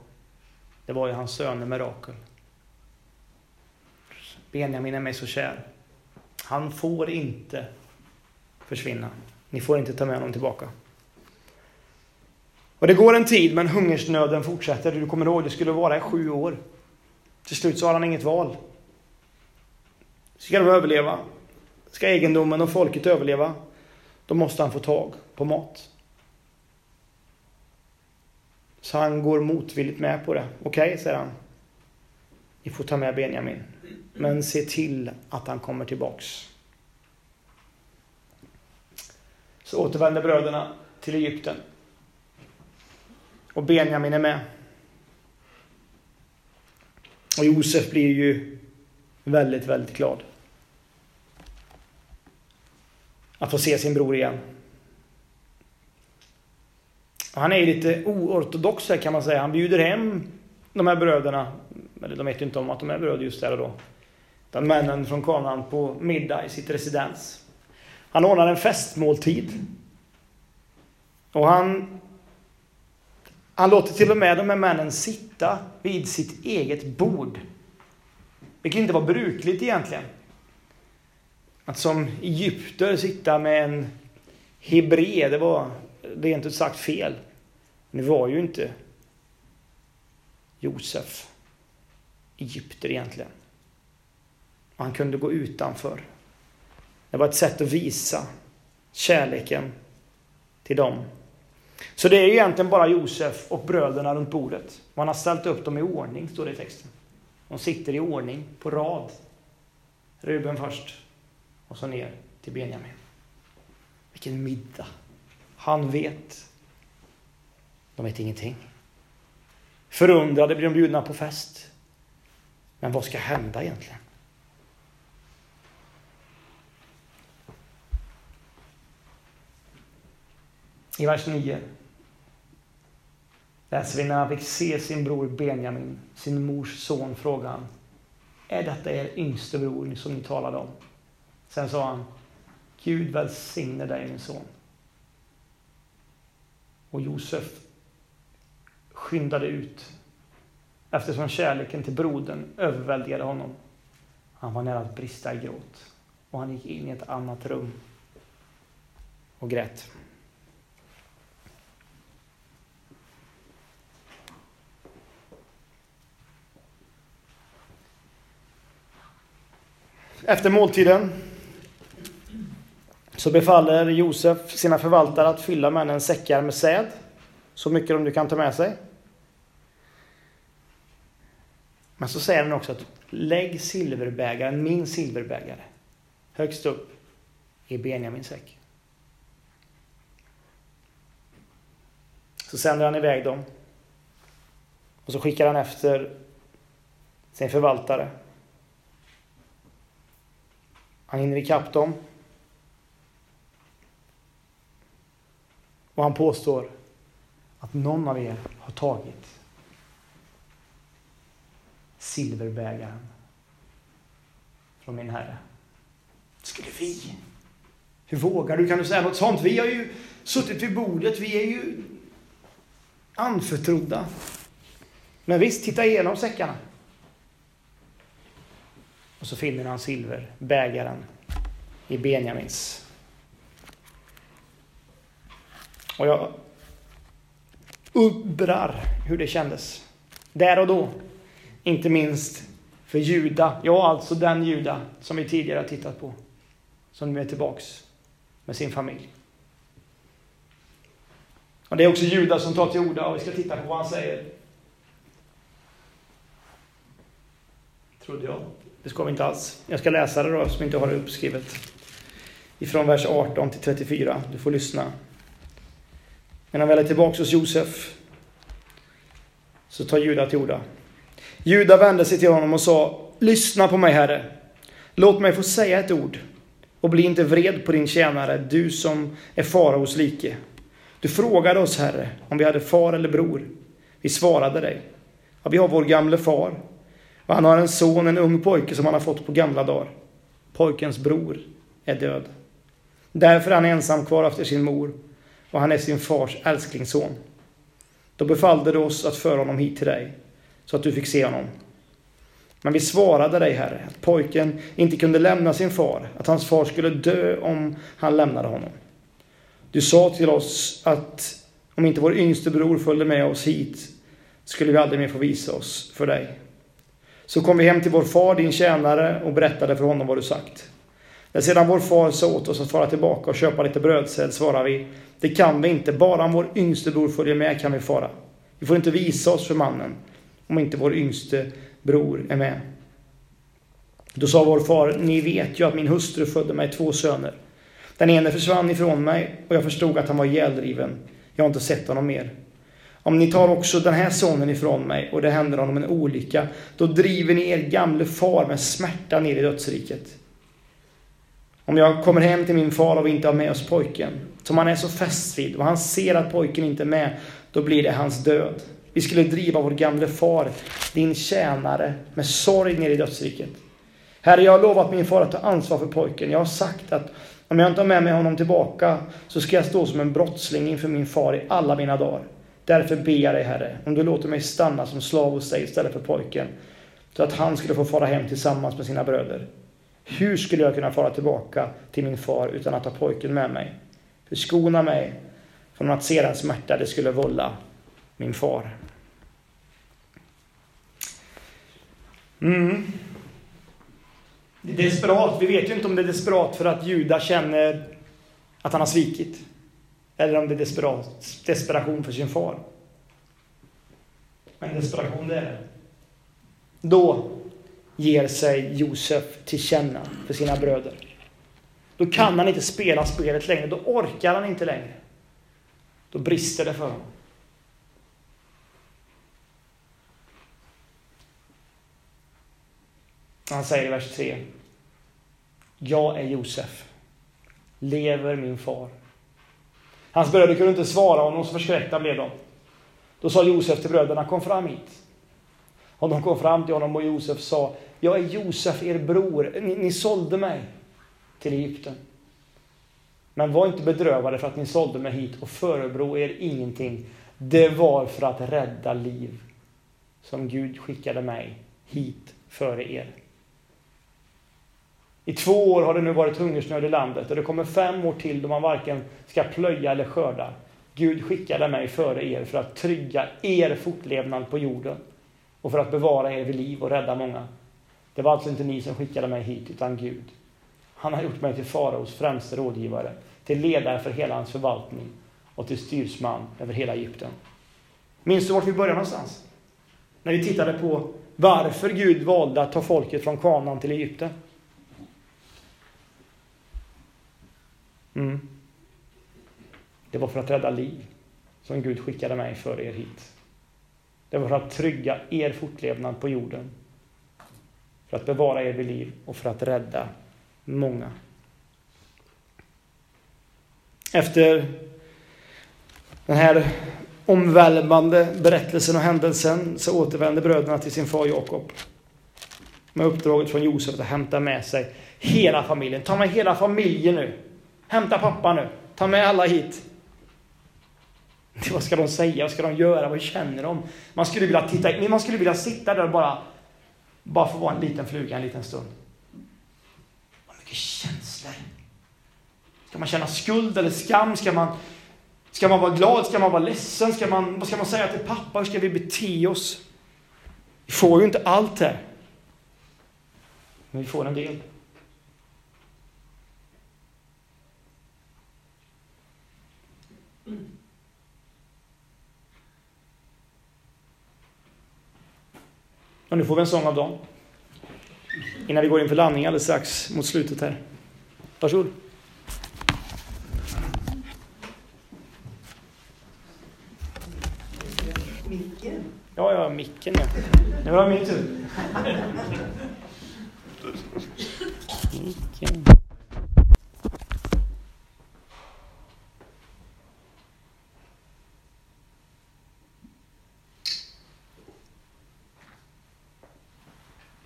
Det var ju hans söner med Rakel. Benjamin är mig så kär. Han får inte försvinna. Ni får inte ta med honom tillbaka. Och det går en tid, men hungersnöden fortsätter. Du kommer ihåg, det skulle vara i sju år. Till slut så har han inget val. Ska de överleva? Ska egendomen och folket överleva? Då måste han få tag på mat. Så han går motvilligt med på det. Okej, okay, säger han. Ni får ta med Benjamin. Men se till att han kommer tillbaks. Så återvänder bröderna till Egypten. Och Benjamin är med. Och Josef blir ju väldigt, väldigt glad. Att få se sin bror igen. Och han är lite oortodox här kan man säga. Han bjuder hem de här bröderna, eller de vet ju inte om att de är bröder just där och då. Utan männen från Kanaan på middag i sitt residens. Han ordnar en festmåltid. Och han, han låter till och med de här männen sitta vid sitt eget bord. Vilket inte var brukligt egentligen. Att som egypter sitta med en hebré, det var rent ut sagt fel. Nu var ju inte Josef egypter egentligen. Och han kunde gå utanför. Det var ett sätt att visa kärleken till dem. Så det är egentligen bara Josef och bröderna runt bordet. Man har ställt upp dem i ordning, står det i texten. De sitter i ordning, på rad. Ruben först, och så ner till Benjamin. Vilken middag! Han vet. De vet ingenting. Förundrade blir de bjudna på fest. Men vad ska hända egentligen? I vers 9 läser vi när han fick se sin bror Benjamin, sin mors son, frågade han. Är detta er yngste bror som ni talade om? Sen sa han, Gud välsigne dig min son. Och Josef skyndade ut eftersom kärleken till brodern överväldigade honom. Han var nära att brista i gråt och han gick in i ett annat rum och grät. Efter måltiden så befaller Josef sina förvaltare att fylla männens säckar med säd, så mycket de nu kan ta med sig. Men så säger han också att lägg silverbägaren, min silverbägare, högst upp i Benjamins säck. Så sänder han iväg dem. Och så skickar han efter sin förvaltare. Han hinner ikapp dem. Och han påstår att någon av er har tagit silverbägaren från min Herre. Skulle vi? Hur vågar du? Kan du säga något sånt? Vi har ju suttit vid bordet. Vi är ju anförtrodda. Men visst, titta igenom säckarna. Och så finner han silverbägaren i Benjamins. Och jag undrar hur det kändes. Där och då. Inte minst för Juda. Ja, alltså den Juda som vi tidigare har tittat på. Som nu är tillbaks med sin familj. Och det är också Juda som tar till orda och vi ska titta på vad han säger. Trodde jag. Det ska vi inte alls. Jag ska läsa det då, som inte har det uppskrivet. Ifrån vers 18 till 34. Du får lyssna. När han väl är tillbaka hos Josef så tar Juda till orda. Juda vände sig till honom och sa Lyssna på mig, Herre. Låt mig få säga ett ord och bli inte vred på din tjänare, du som är faraos like. Du frågade oss, Herre, om vi hade far eller bror. Vi svarade dig. Ja, vi har vår gamle far. Och han har en son, en ung pojke som han har fått på gamla dagar. Pojkens bror är död. Därför är han ensam kvar efter sin mor och han är sin fars älsklingsson. Då befallde du oss att föra honom hit till dig, så att du fick se honom. Men vi svarade dig, Herre, att pojken inte kunde lämna sin far, att hans far skulle dö om han lämnade honom. Du sa till oss att om inte vår yngste bror följde med oss hit skulle vi aldrig mer få visa oss för dig. Så kom vi hem till vår far, din tjänare, och berättade för honom vad du sagt. När sedan vår far sa åt oss att fara tillbaka och köpa lite brödsäd svarade vi, det kan vi inte, bara om vår yngste bror följer med kan vi fara. Vi får inte visa oss för mannen om inte vår yngste bror är med. Då sa vår far, ni vet ju att min hustru födde mig två söner. Den ene försvann ifrån mig och jag förstod att han var ihjäldriven. Jag har inte sett honom mer. Om ni tar också den här sonen ifrån mig och det händer honom en olycka, då driver ni er gamle far med smärta ner i dödsriket. Om jag kommer hem till min far och vi inte har med oss pojken, som han är så fäst vid, och han ser att pojken inte är med, då blir det hans död. Vi skulle driva vår gamle far, din tjänare, med sorg ner i dödsriket. Herre, jag har lovat min far att ta ansvar för pojken. Jag har sagt att om jag inte har med mig honom tillbaka så ska jag stå som en brottsling inför min far i alla mina dagar. Därför ber jag dig, Herre, om du låter mig stanna som slav hos dig istället för pojken, så att han skulle få fara hem tillsammans med sina bröder. Hur skulle jag kunna fara tillbaka till min far utan att ha pojken med mig? Förskona mig från att se den smärta det skulle vålla min far. Mm. Det är desperat. Vi vet ju inte om det är desperat för att Juda känner att han har svikit. Eller om det är desperat, desperation för sin far. Men desperation det är det. Då ger sig Josef till känna för sina bröder. Då kan han inte spela spelet längre. Då orkar han inte längre. Då brister det för honom. Han säger i vers 3. Jag är Josef. Lever min far. Hans bröder kunde inte svara honom, så förskräckta blev de. Då sa Josef till bröderna, kom fram hit. Och de kom fram till honom och Josef sa, jag är Josef, er bror. Ni, ni sålde mig till Egypten. Men var inte bedrövade för att ni sålde mig hit och förebrå er ingenting. Det var för att rädda liv som Gud skickade mig hit före er. I två år har det nu varit hungersnöd i landet och det kommer fem år till då man varken ska plöja eller skörda. Gud skickade mig före er för att trygga er fortlevnad på jorden och för att bevara er vid liv och rädda många. Det var alltså inte ni som skickade mig hit, utan Gud. Han har gjort mig till faraos främste rådgivare, till ledare för hela hans förvaltning och till styrsman över hela Egypten. Minns du vart vi började någonstans? När vi tittade på varför Gud valde att ta folket från Kanaan till Egypten. Mm. Det var för att rädda liv som Gud skickade mig för er hit. Det var för att trygga er fortlevnad på jorden. För att bevara er vid liv och för att rädda många. Efter den här omvälvande berättelsen och händelsen så återvände bröderna till sin far Jakob. Med uppdraget från Josef att hämta med sig hela familjen. Ta med hela familjen nu. Hämta pappa nu. Ta med alla hit. Vad ska de säga? Vad ska de göra? Vad känner de? Man skulle vilja titta man skulle vilja sitta där och bara, bara få vara en liten fluga en liten stund. Vad mycket känslor! Ska man känna skuld eller skam? Ska man, ska man vara glad? Ska man vara ledsen? Ska man, vad ska man säga till pappa? Hur ska vi bete oss? Vi får ju inte allt här. Men vi får en del. Och nu får vi en sång av dem. Innan vi går in för landning alldeles strax mot slutet här. Varsågod. Micken. Ja, ja, micken ja. Nu var det min tur. Micken.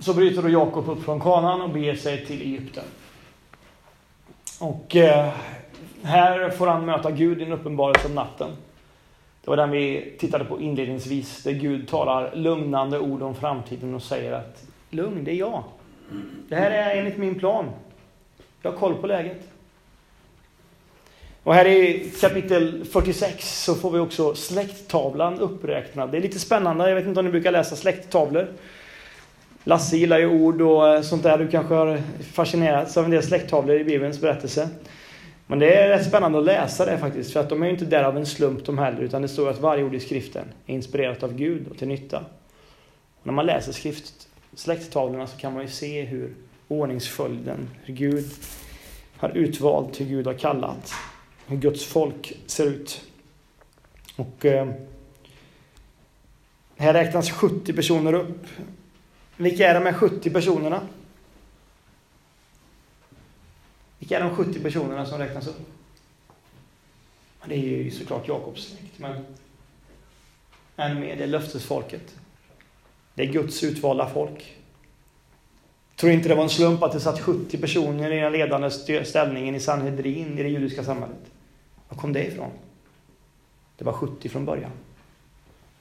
Så bryter då Jakob upp från kanan och beger sig till Egypten. Och eh, här får han möta Gud i en uppenbarelse om natten. Det var den vi tittade på inledningsvis, där Gud talar lugnande ord om framtiden och säger att lugn, det är jag. Det här är enligt min plan. Jag har koll på läget. Och här i kapitel 46 så får vi också släkttavlan uppräknad. Det är lite spännande, jag vet inte om ni brukar läsa släkttavlor. Lasse gillar ju ord och eh, sånt där. Du kanske har fascinerats av en del släkttavlor i Bibelns berättelse. Men det är rätt spännande att läsa det faktiskt, för att de är ju inte där av en slump de heller, utan det står att varje ord i skriften är inspirerat av Gud och till nytta. Och när man läser skrift, släkttavlorna så kan man ju se hur ordningsföljden, hur Gud har utvalt, hur Gud har kallat, hur Guds folk ser ut. Och eh, här räknas 70 personer upp. Vilka är de här 70 personerna? Vilka är de 70 personerna som räknas upp? Det är ju såklart Jakobs släkt, men än mer, det är löftesfolket. Det är Guds utvalda folk. Jag tror inte det var en slump att det satt 70 personer i den ledande ställningen i Sanhedrin i det judiska samhället. Var kom det ifrån? Det var 70 från början.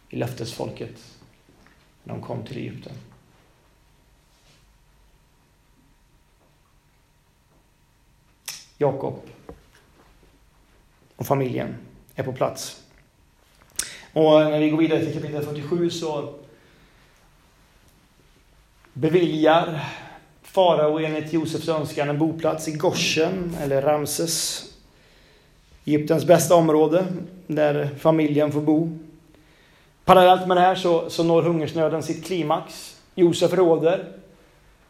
I löftesfolket. När de kom till Egypten. Jakob och familjen är på plats. Och när vi går vidare till kapitel 47 så beviljar farao enligt Josefs önskan en boplats i Goshen, eller Ramses. Egyptens bästa område, där familjen får bo. Parallellt med det här så, så når hungersnöden sitt klimax. Josef råder.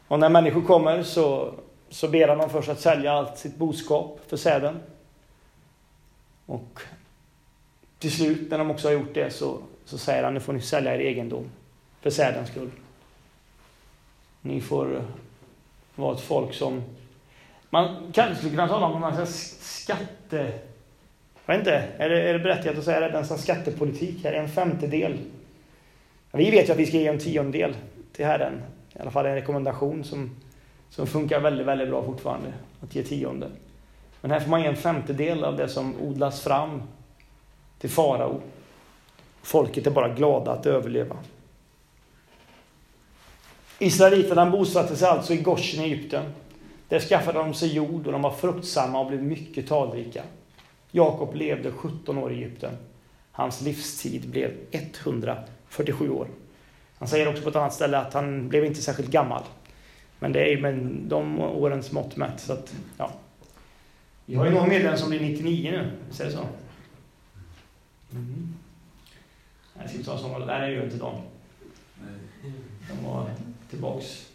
Och när människor kommer så så ber han dem först att sälja allt sitt boskap för säden. Och till slut, när de också har gjort det, så, så säger han nu får ni sälja er egendom för sädens skull. Ni får vara ett folk som... Man kanske skulle kunna tala om en skatte... Jag vet inte, är det, är det berättigat att säga det? En skattepolitik här, en femtedel. Vi vet ju att vi ska ge en tiondel till Herren. I alla fall en rekommendation som som funkar väldigt, väldigt bra fortfarande, att ge tionde. Men här får man ge en femtedel av det som odlas fram till farao. Folket är bara glada att överleva. Israeliterna bosatte sig alltså i Goshen i Egypten. Där skaffade de sig jord och de var fruktsamma och blev mycket talrika. Jakob levde 17 år i Egypten. Hans livstid blev 147 år. Han säger också på ett annat ställe att han blev inte särskilt gammal. Men det är ju med de årens mått mätt. Så att, ja. Vi har ju någon medlem som blir 99 nu, visst är det så? Mm. Nej, ska ta som, där är ju inte de. De var tillbaks.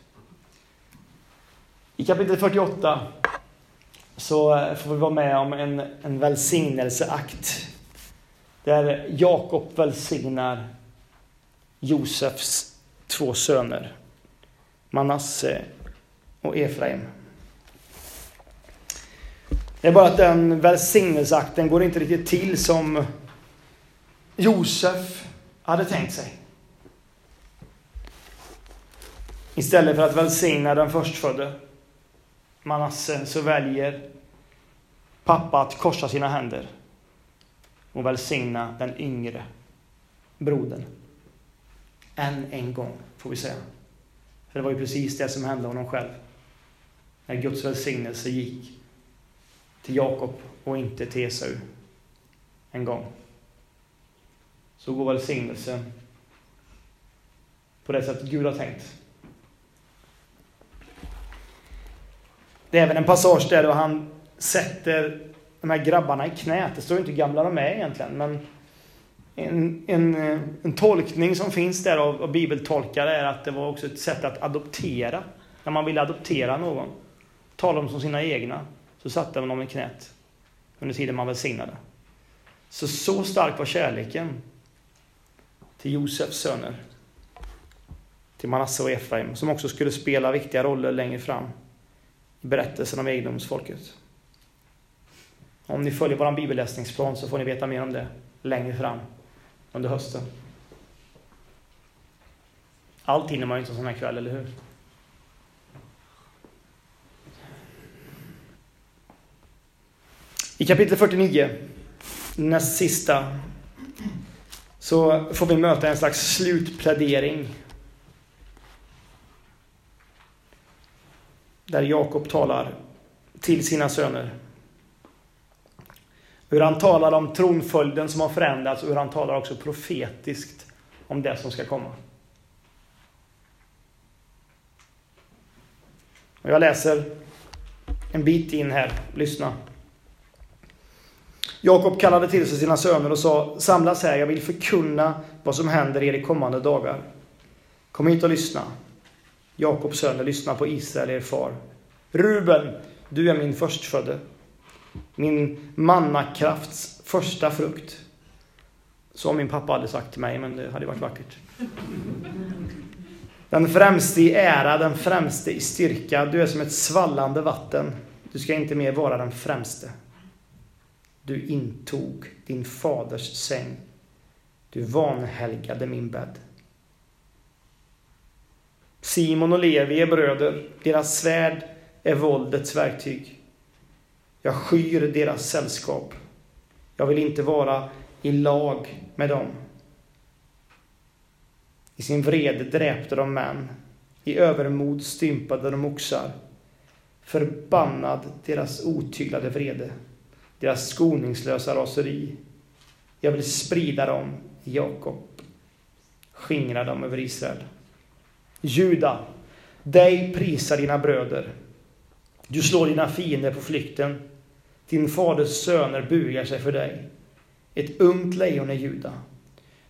I kapitel 48 så eh, får vi vara med om en, en välsignelseakt. Där Jakob välsignar Josefs två söner. Manasse och Efraim. Det är bara att den välsignelseakten går inte riktigt till som Josef hade tänkt sig. Istället för att välsigna den förstfödde, Manasse, så väljer pappa att korsa sina händer och välsigna den yngre brodern. Än en gång, får vi säga. För det var ju precis det som hände honom själv när Guds välsignelse gick till Jakob och inte till Esau en gång. Så går välsignelsen på det sättet Gud har tänkt. Det är även en passage där då han sätter de här grabbarna i knät. Det står inte hur gamla de är egentligen, men en, en, en tolkning som finns där av, av bibeltolkare är att det var också ett sätt att adoptera. När man ville adoptera någon, tala dem som sina egna, så satte man dem i knät under tiden man välsignade. Så, så stark var kärleken till Josefs söner, till Manasse och Efraim, som också skulle spela viktiga roller längre fram i berättelsen om egendomsfolket. Om ni följer vår bibelläsningsplan så får ni veta mer om det längre fram under hösten. Allt hinner man ju inte en sån här kväll, eller hur? I kapitel 49, näst sista, så får vi möta en slags slutplädering. Där Jakob talar till sina söner. Hur han talar om tronföljden som har förändrats och hur han talar också profetiskt om det som ska komma. Och jag läser en bit in här. Lyssna. Jakob kallade till sig sina söner och sa Samlas här, jag vill förkunna vad som händer er i kommande dagar. Kom hit och lyssna. Jakobs söner, lyssna på Israel, er far. Ruben, du är min förstfödde. Min mannakrafts första frukt. Så har min pappa aldrig sagt till mig, men det hade varit vackert. Den främste i ära, den främste i styrka. Du är som ett svallande vatten. Du ska inte mer vara den främste. Du intog din faders säng. Du vanhelgade min bädd. Simon och Levi är bröder. Deras svärd är våldets verktyg. Jag skyr deras sällskap. Jag vill inte vara i lag med dem. I sin vrede dräpte de män. I övermod stympade de oxar. Förbannad deras otyglade vrede deras skoningslösa raseri. Jag vill sprida dem i Jakob, skingra dem över Israel. Juda, dig prisar dina bröder. Du slår dina fiender på flykten. Din faders söner bugar sig för dig. Ett ungt lejon är Juda.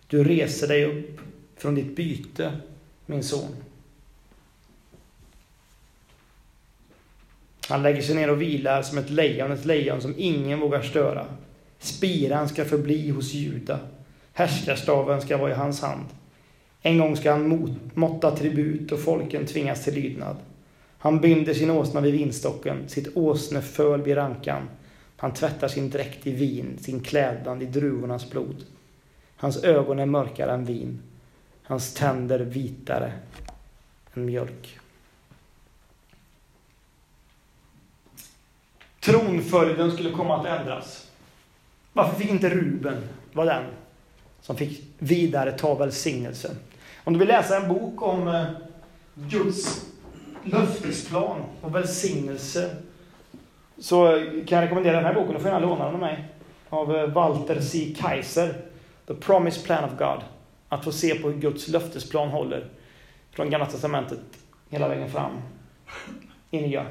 Du reser dig upp från ditt byte, min son. Han lägger sig ner och vilar som ett lejon, ett lejon som ingen vågar störa. Spiran ska förbli hos Juda. Härskarstaven ska vara i hans hand. En gång ska han måtta tribut och folken tvingas till lydnad. Han binder sin åsna vid vinstocken, sitt åsneföl vid rankan. Han tvättar sin dräkt i vin, sin klädnad i druvornas blod. Hans ögon är mörkare än vin, hans tänder vitare än mjölk. Tronföljden skulle komma att ändras. Varför fick inte Ruben vara den som fick vidare ta välsignelsen? Om du vill läsa en bok om eh, Guds löftesplan och välsignelse så kan jag rekommendera den här boken. Du får gärna låna den av mig. Av eh, Walter C. Kaiser. The Promised Plan of God. Att få se på hur Guds löftesplan håller. Från Gamla Testamentet hela vägen fram i Nya.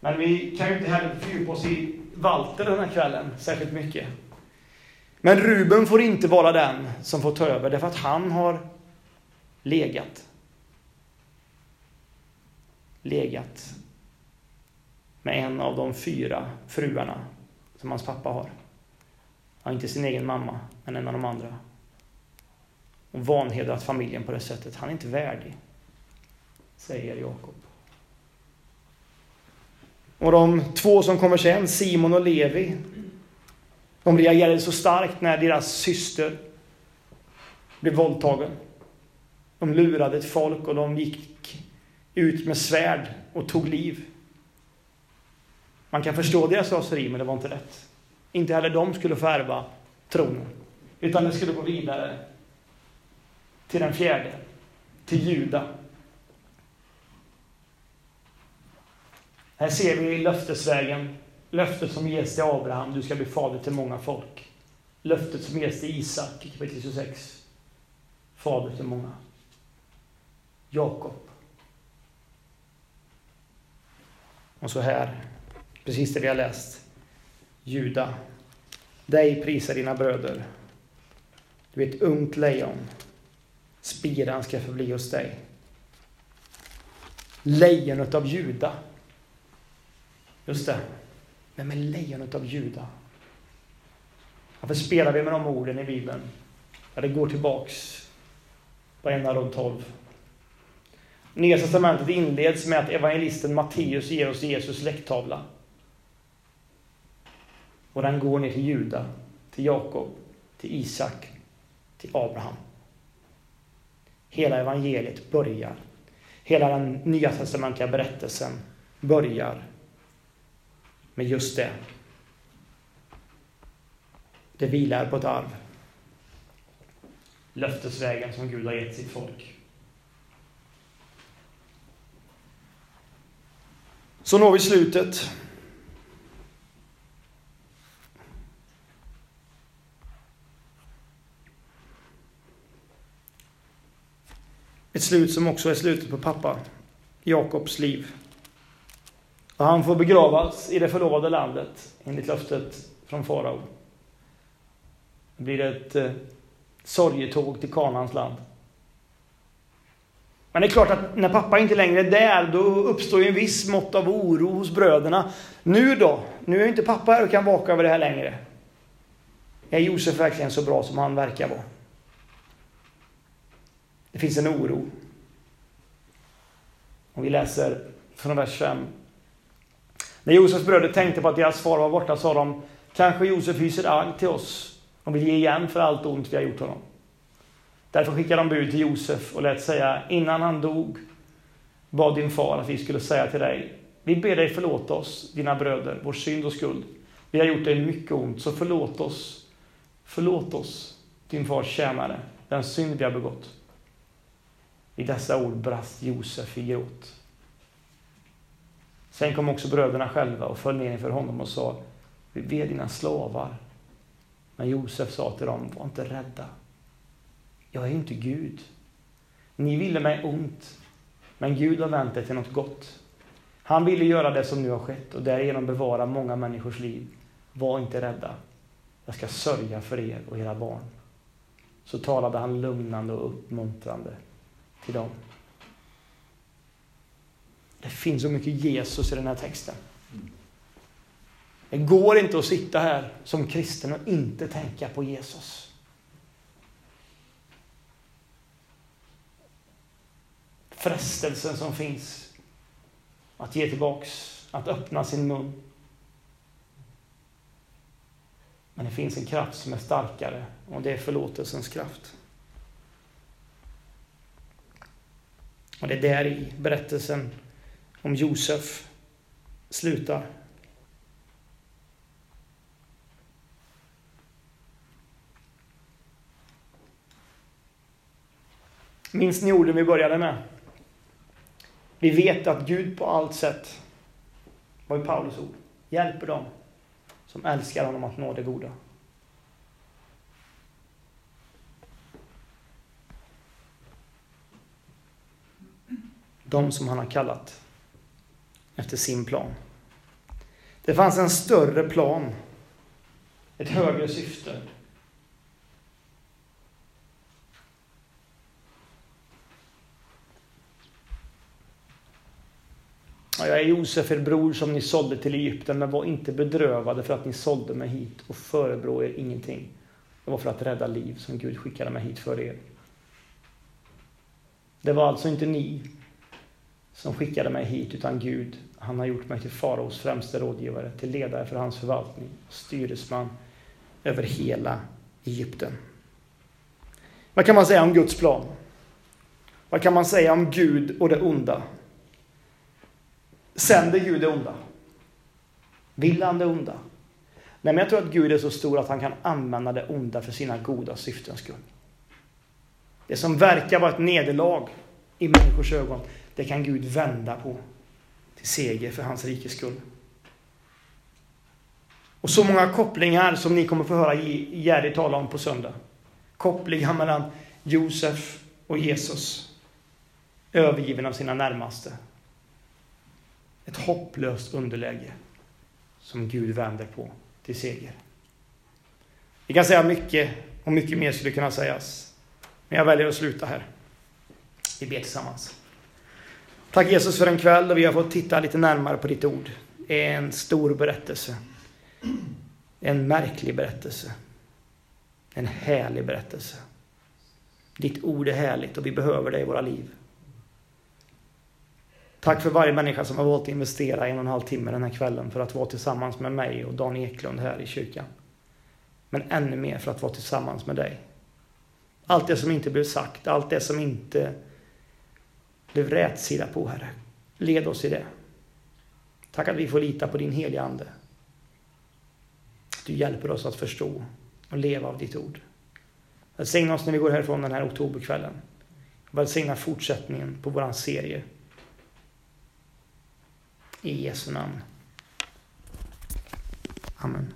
Men vi kan ju inte heller fördjupa oss i Walter den här kvällen särskilt mycket. Men Ruben får inte vara den som får ta över, därför att han har legat. Legat med en av de fyra fruarna som hans pappa har. Ja, inte sin egen mamma, men en av de andra. Och vanhedrat familjen på det sättet. Han är inte värdig, säger Jakob. Och de två som kommer sen, Simon och Levi, de reagerade så starkt när deras syster blev våldtagen. De lurade ett folk och de gick ut med svärd och tog liv. Man kan förstå deras raseri, men det var inte rätt. Inte heller de skulle få ärva tronen, utan det skulle gå vidare till den fjärde, till Juda. Här ser vi löftesvägen. Löftet som ges till Abraham, du ska bli fader till många folk. Löftet som ges till Isak i kapitel 26. Fader till många. Jakob. Och så här, precis det vi har läst. Juda. Dig prisar dina bröder. Du är ett ungt lejon. Spiran ska förbli hos dig. Lejonet av Juda. Just det. Vem är lejonet av Juda? Varför spelar vi med de orden i Bibeln? Ja, det går tillbaks på en av de tolv. Nya testamentet inleds med att evangelisten Matteus ger oss Jesus släkttavla. Och den går ner till Juda, till Jakob, till Isak, till Abraham. Hela evangeliet börjar. Hela den nya testamentliga berättelsen börjar men just det. Det vilar på ett arv. Löftesvägen som Gud har gett sitt folk. Så når vi slutet. Ett slut som också är slutet på pappa Jakobs liv. Och han får begravas i det förlovade landet enligt löftet från farao. Det blir ett eh, sorgetåg till Kanans land. Men det är klart att när pappa inte längre är där, då uppstår ju en viss mått av oro hos bröderna. Nu då? Nu är inte pappa här och kan vaka över det här längre. Är Josef verkligen så bra som han verkar vara? Det finns en oro. Och vi läser från vers 5. När Josefs bröder tänkte på att deras far var borta sa de, kanske Josef hyser agg till oss och vill ge igen för allt ont vi har gjort honom. Därför skickade de bud till Josef och lät säga, innan han dog bad din far att vi skulle säga till dig, vi ber dig förlåta oss, dina bröder, vår synd och skuld. Vi har gjort dig mycket ont, så förlåt oss, förlåt oss, din fars tjänare, den synd vi har begått. I dessa ord brast Josef i gråt. Sen kom också bröderna själva och föll ner inför honom och sa, vi är dina slavar. Men Josef sa till dem, var inte rädda. Jag är inte Gud. Ni ville mig ont, men Gud har vänt det till något gott. Han ville göra det som nu har skett och därigenom bevara många människors liv. Var inte rädda. Jag ska sörja för er och era barn. Så talade han lugnande och uppmuntrande till dem. Det finns så mycket Jesus i den här texten. Det går inte att sitta här som kristen och inte tänka på Jesus. Frestelsen som finns att ge tillbaks, att öppna sin mun. Men det finns en kraft som är starkare och det är förlåtelsens kraft. Och det är där i berättelsen om Josef slutar. Minns ni orden vi började med? Vi vet att Gud på allt sätt, vad är Paulus ord, hjälper dem som älskar honom att nå det goda. De som han har kallat efter sin plan. Det fanns en större plan, ett högre syfte. Jag är Josef, er bror, som ni sålde till Egypten, men var inte bedrövade för att ni sålde mig hit och förebrå er ingenting. Det var för att rädda liv som Gud skickade mig hit för er. Det var alltså inte ni som skickade mig hit, utan Gud. Han har gjort mig till faraos främste rådgivare, till ledare för hans förvaltning, styresman över hela Egypten. Vad kan man säga om Guds plan? Vad kan man säga om Gud och det onda? Sänder Gud det onda? Vill han det onda? Nej, men jag tror att Gud är så stor att han kan använda det onda för sina goda syftens skull. Det som verkar vara ett nederlag i människors ögon, det kan Gud vända på till seger för hans rikes skull. Och så många kopplingar som ni kommer få höra Jerry tala om på söndag. Kopplingar mellan Josef och Jesus. Övergiven av sina närmaste. Ett hopplöst underläge som Gud vänder på till seger. Vi kan säga mycket och mycket mer skulle kunna sägas. Men jag väljer att sluta här. Vi ber tillsammans. Tack Jesus för en kväll då vi har fått titta lite närmare på ditt ord. En stor berättelse. En märklig berättelse. En härlig berättelse. Ditt ord är härligt och vi behöver det i våra liv. Tack för varje människa som har valt att investera en och en halv timme den här kvällen för att vara tillsammans med mig och Dan Eklund här i kyrkan. Men ännu mer för att vara tillsammans med dig. Allt det som inte blev sagt, allt det som inte blev rätsida på, Herre. Led oss i det. Tack att vi får lita på din heliga Ande. Du hjälper oss att förstå och leva av ditt ord. Välsigna oss när vi går härifrån den här oktoberkvällen. Välsigna fortsättningen på våran serie. I Jesu namn. Amen.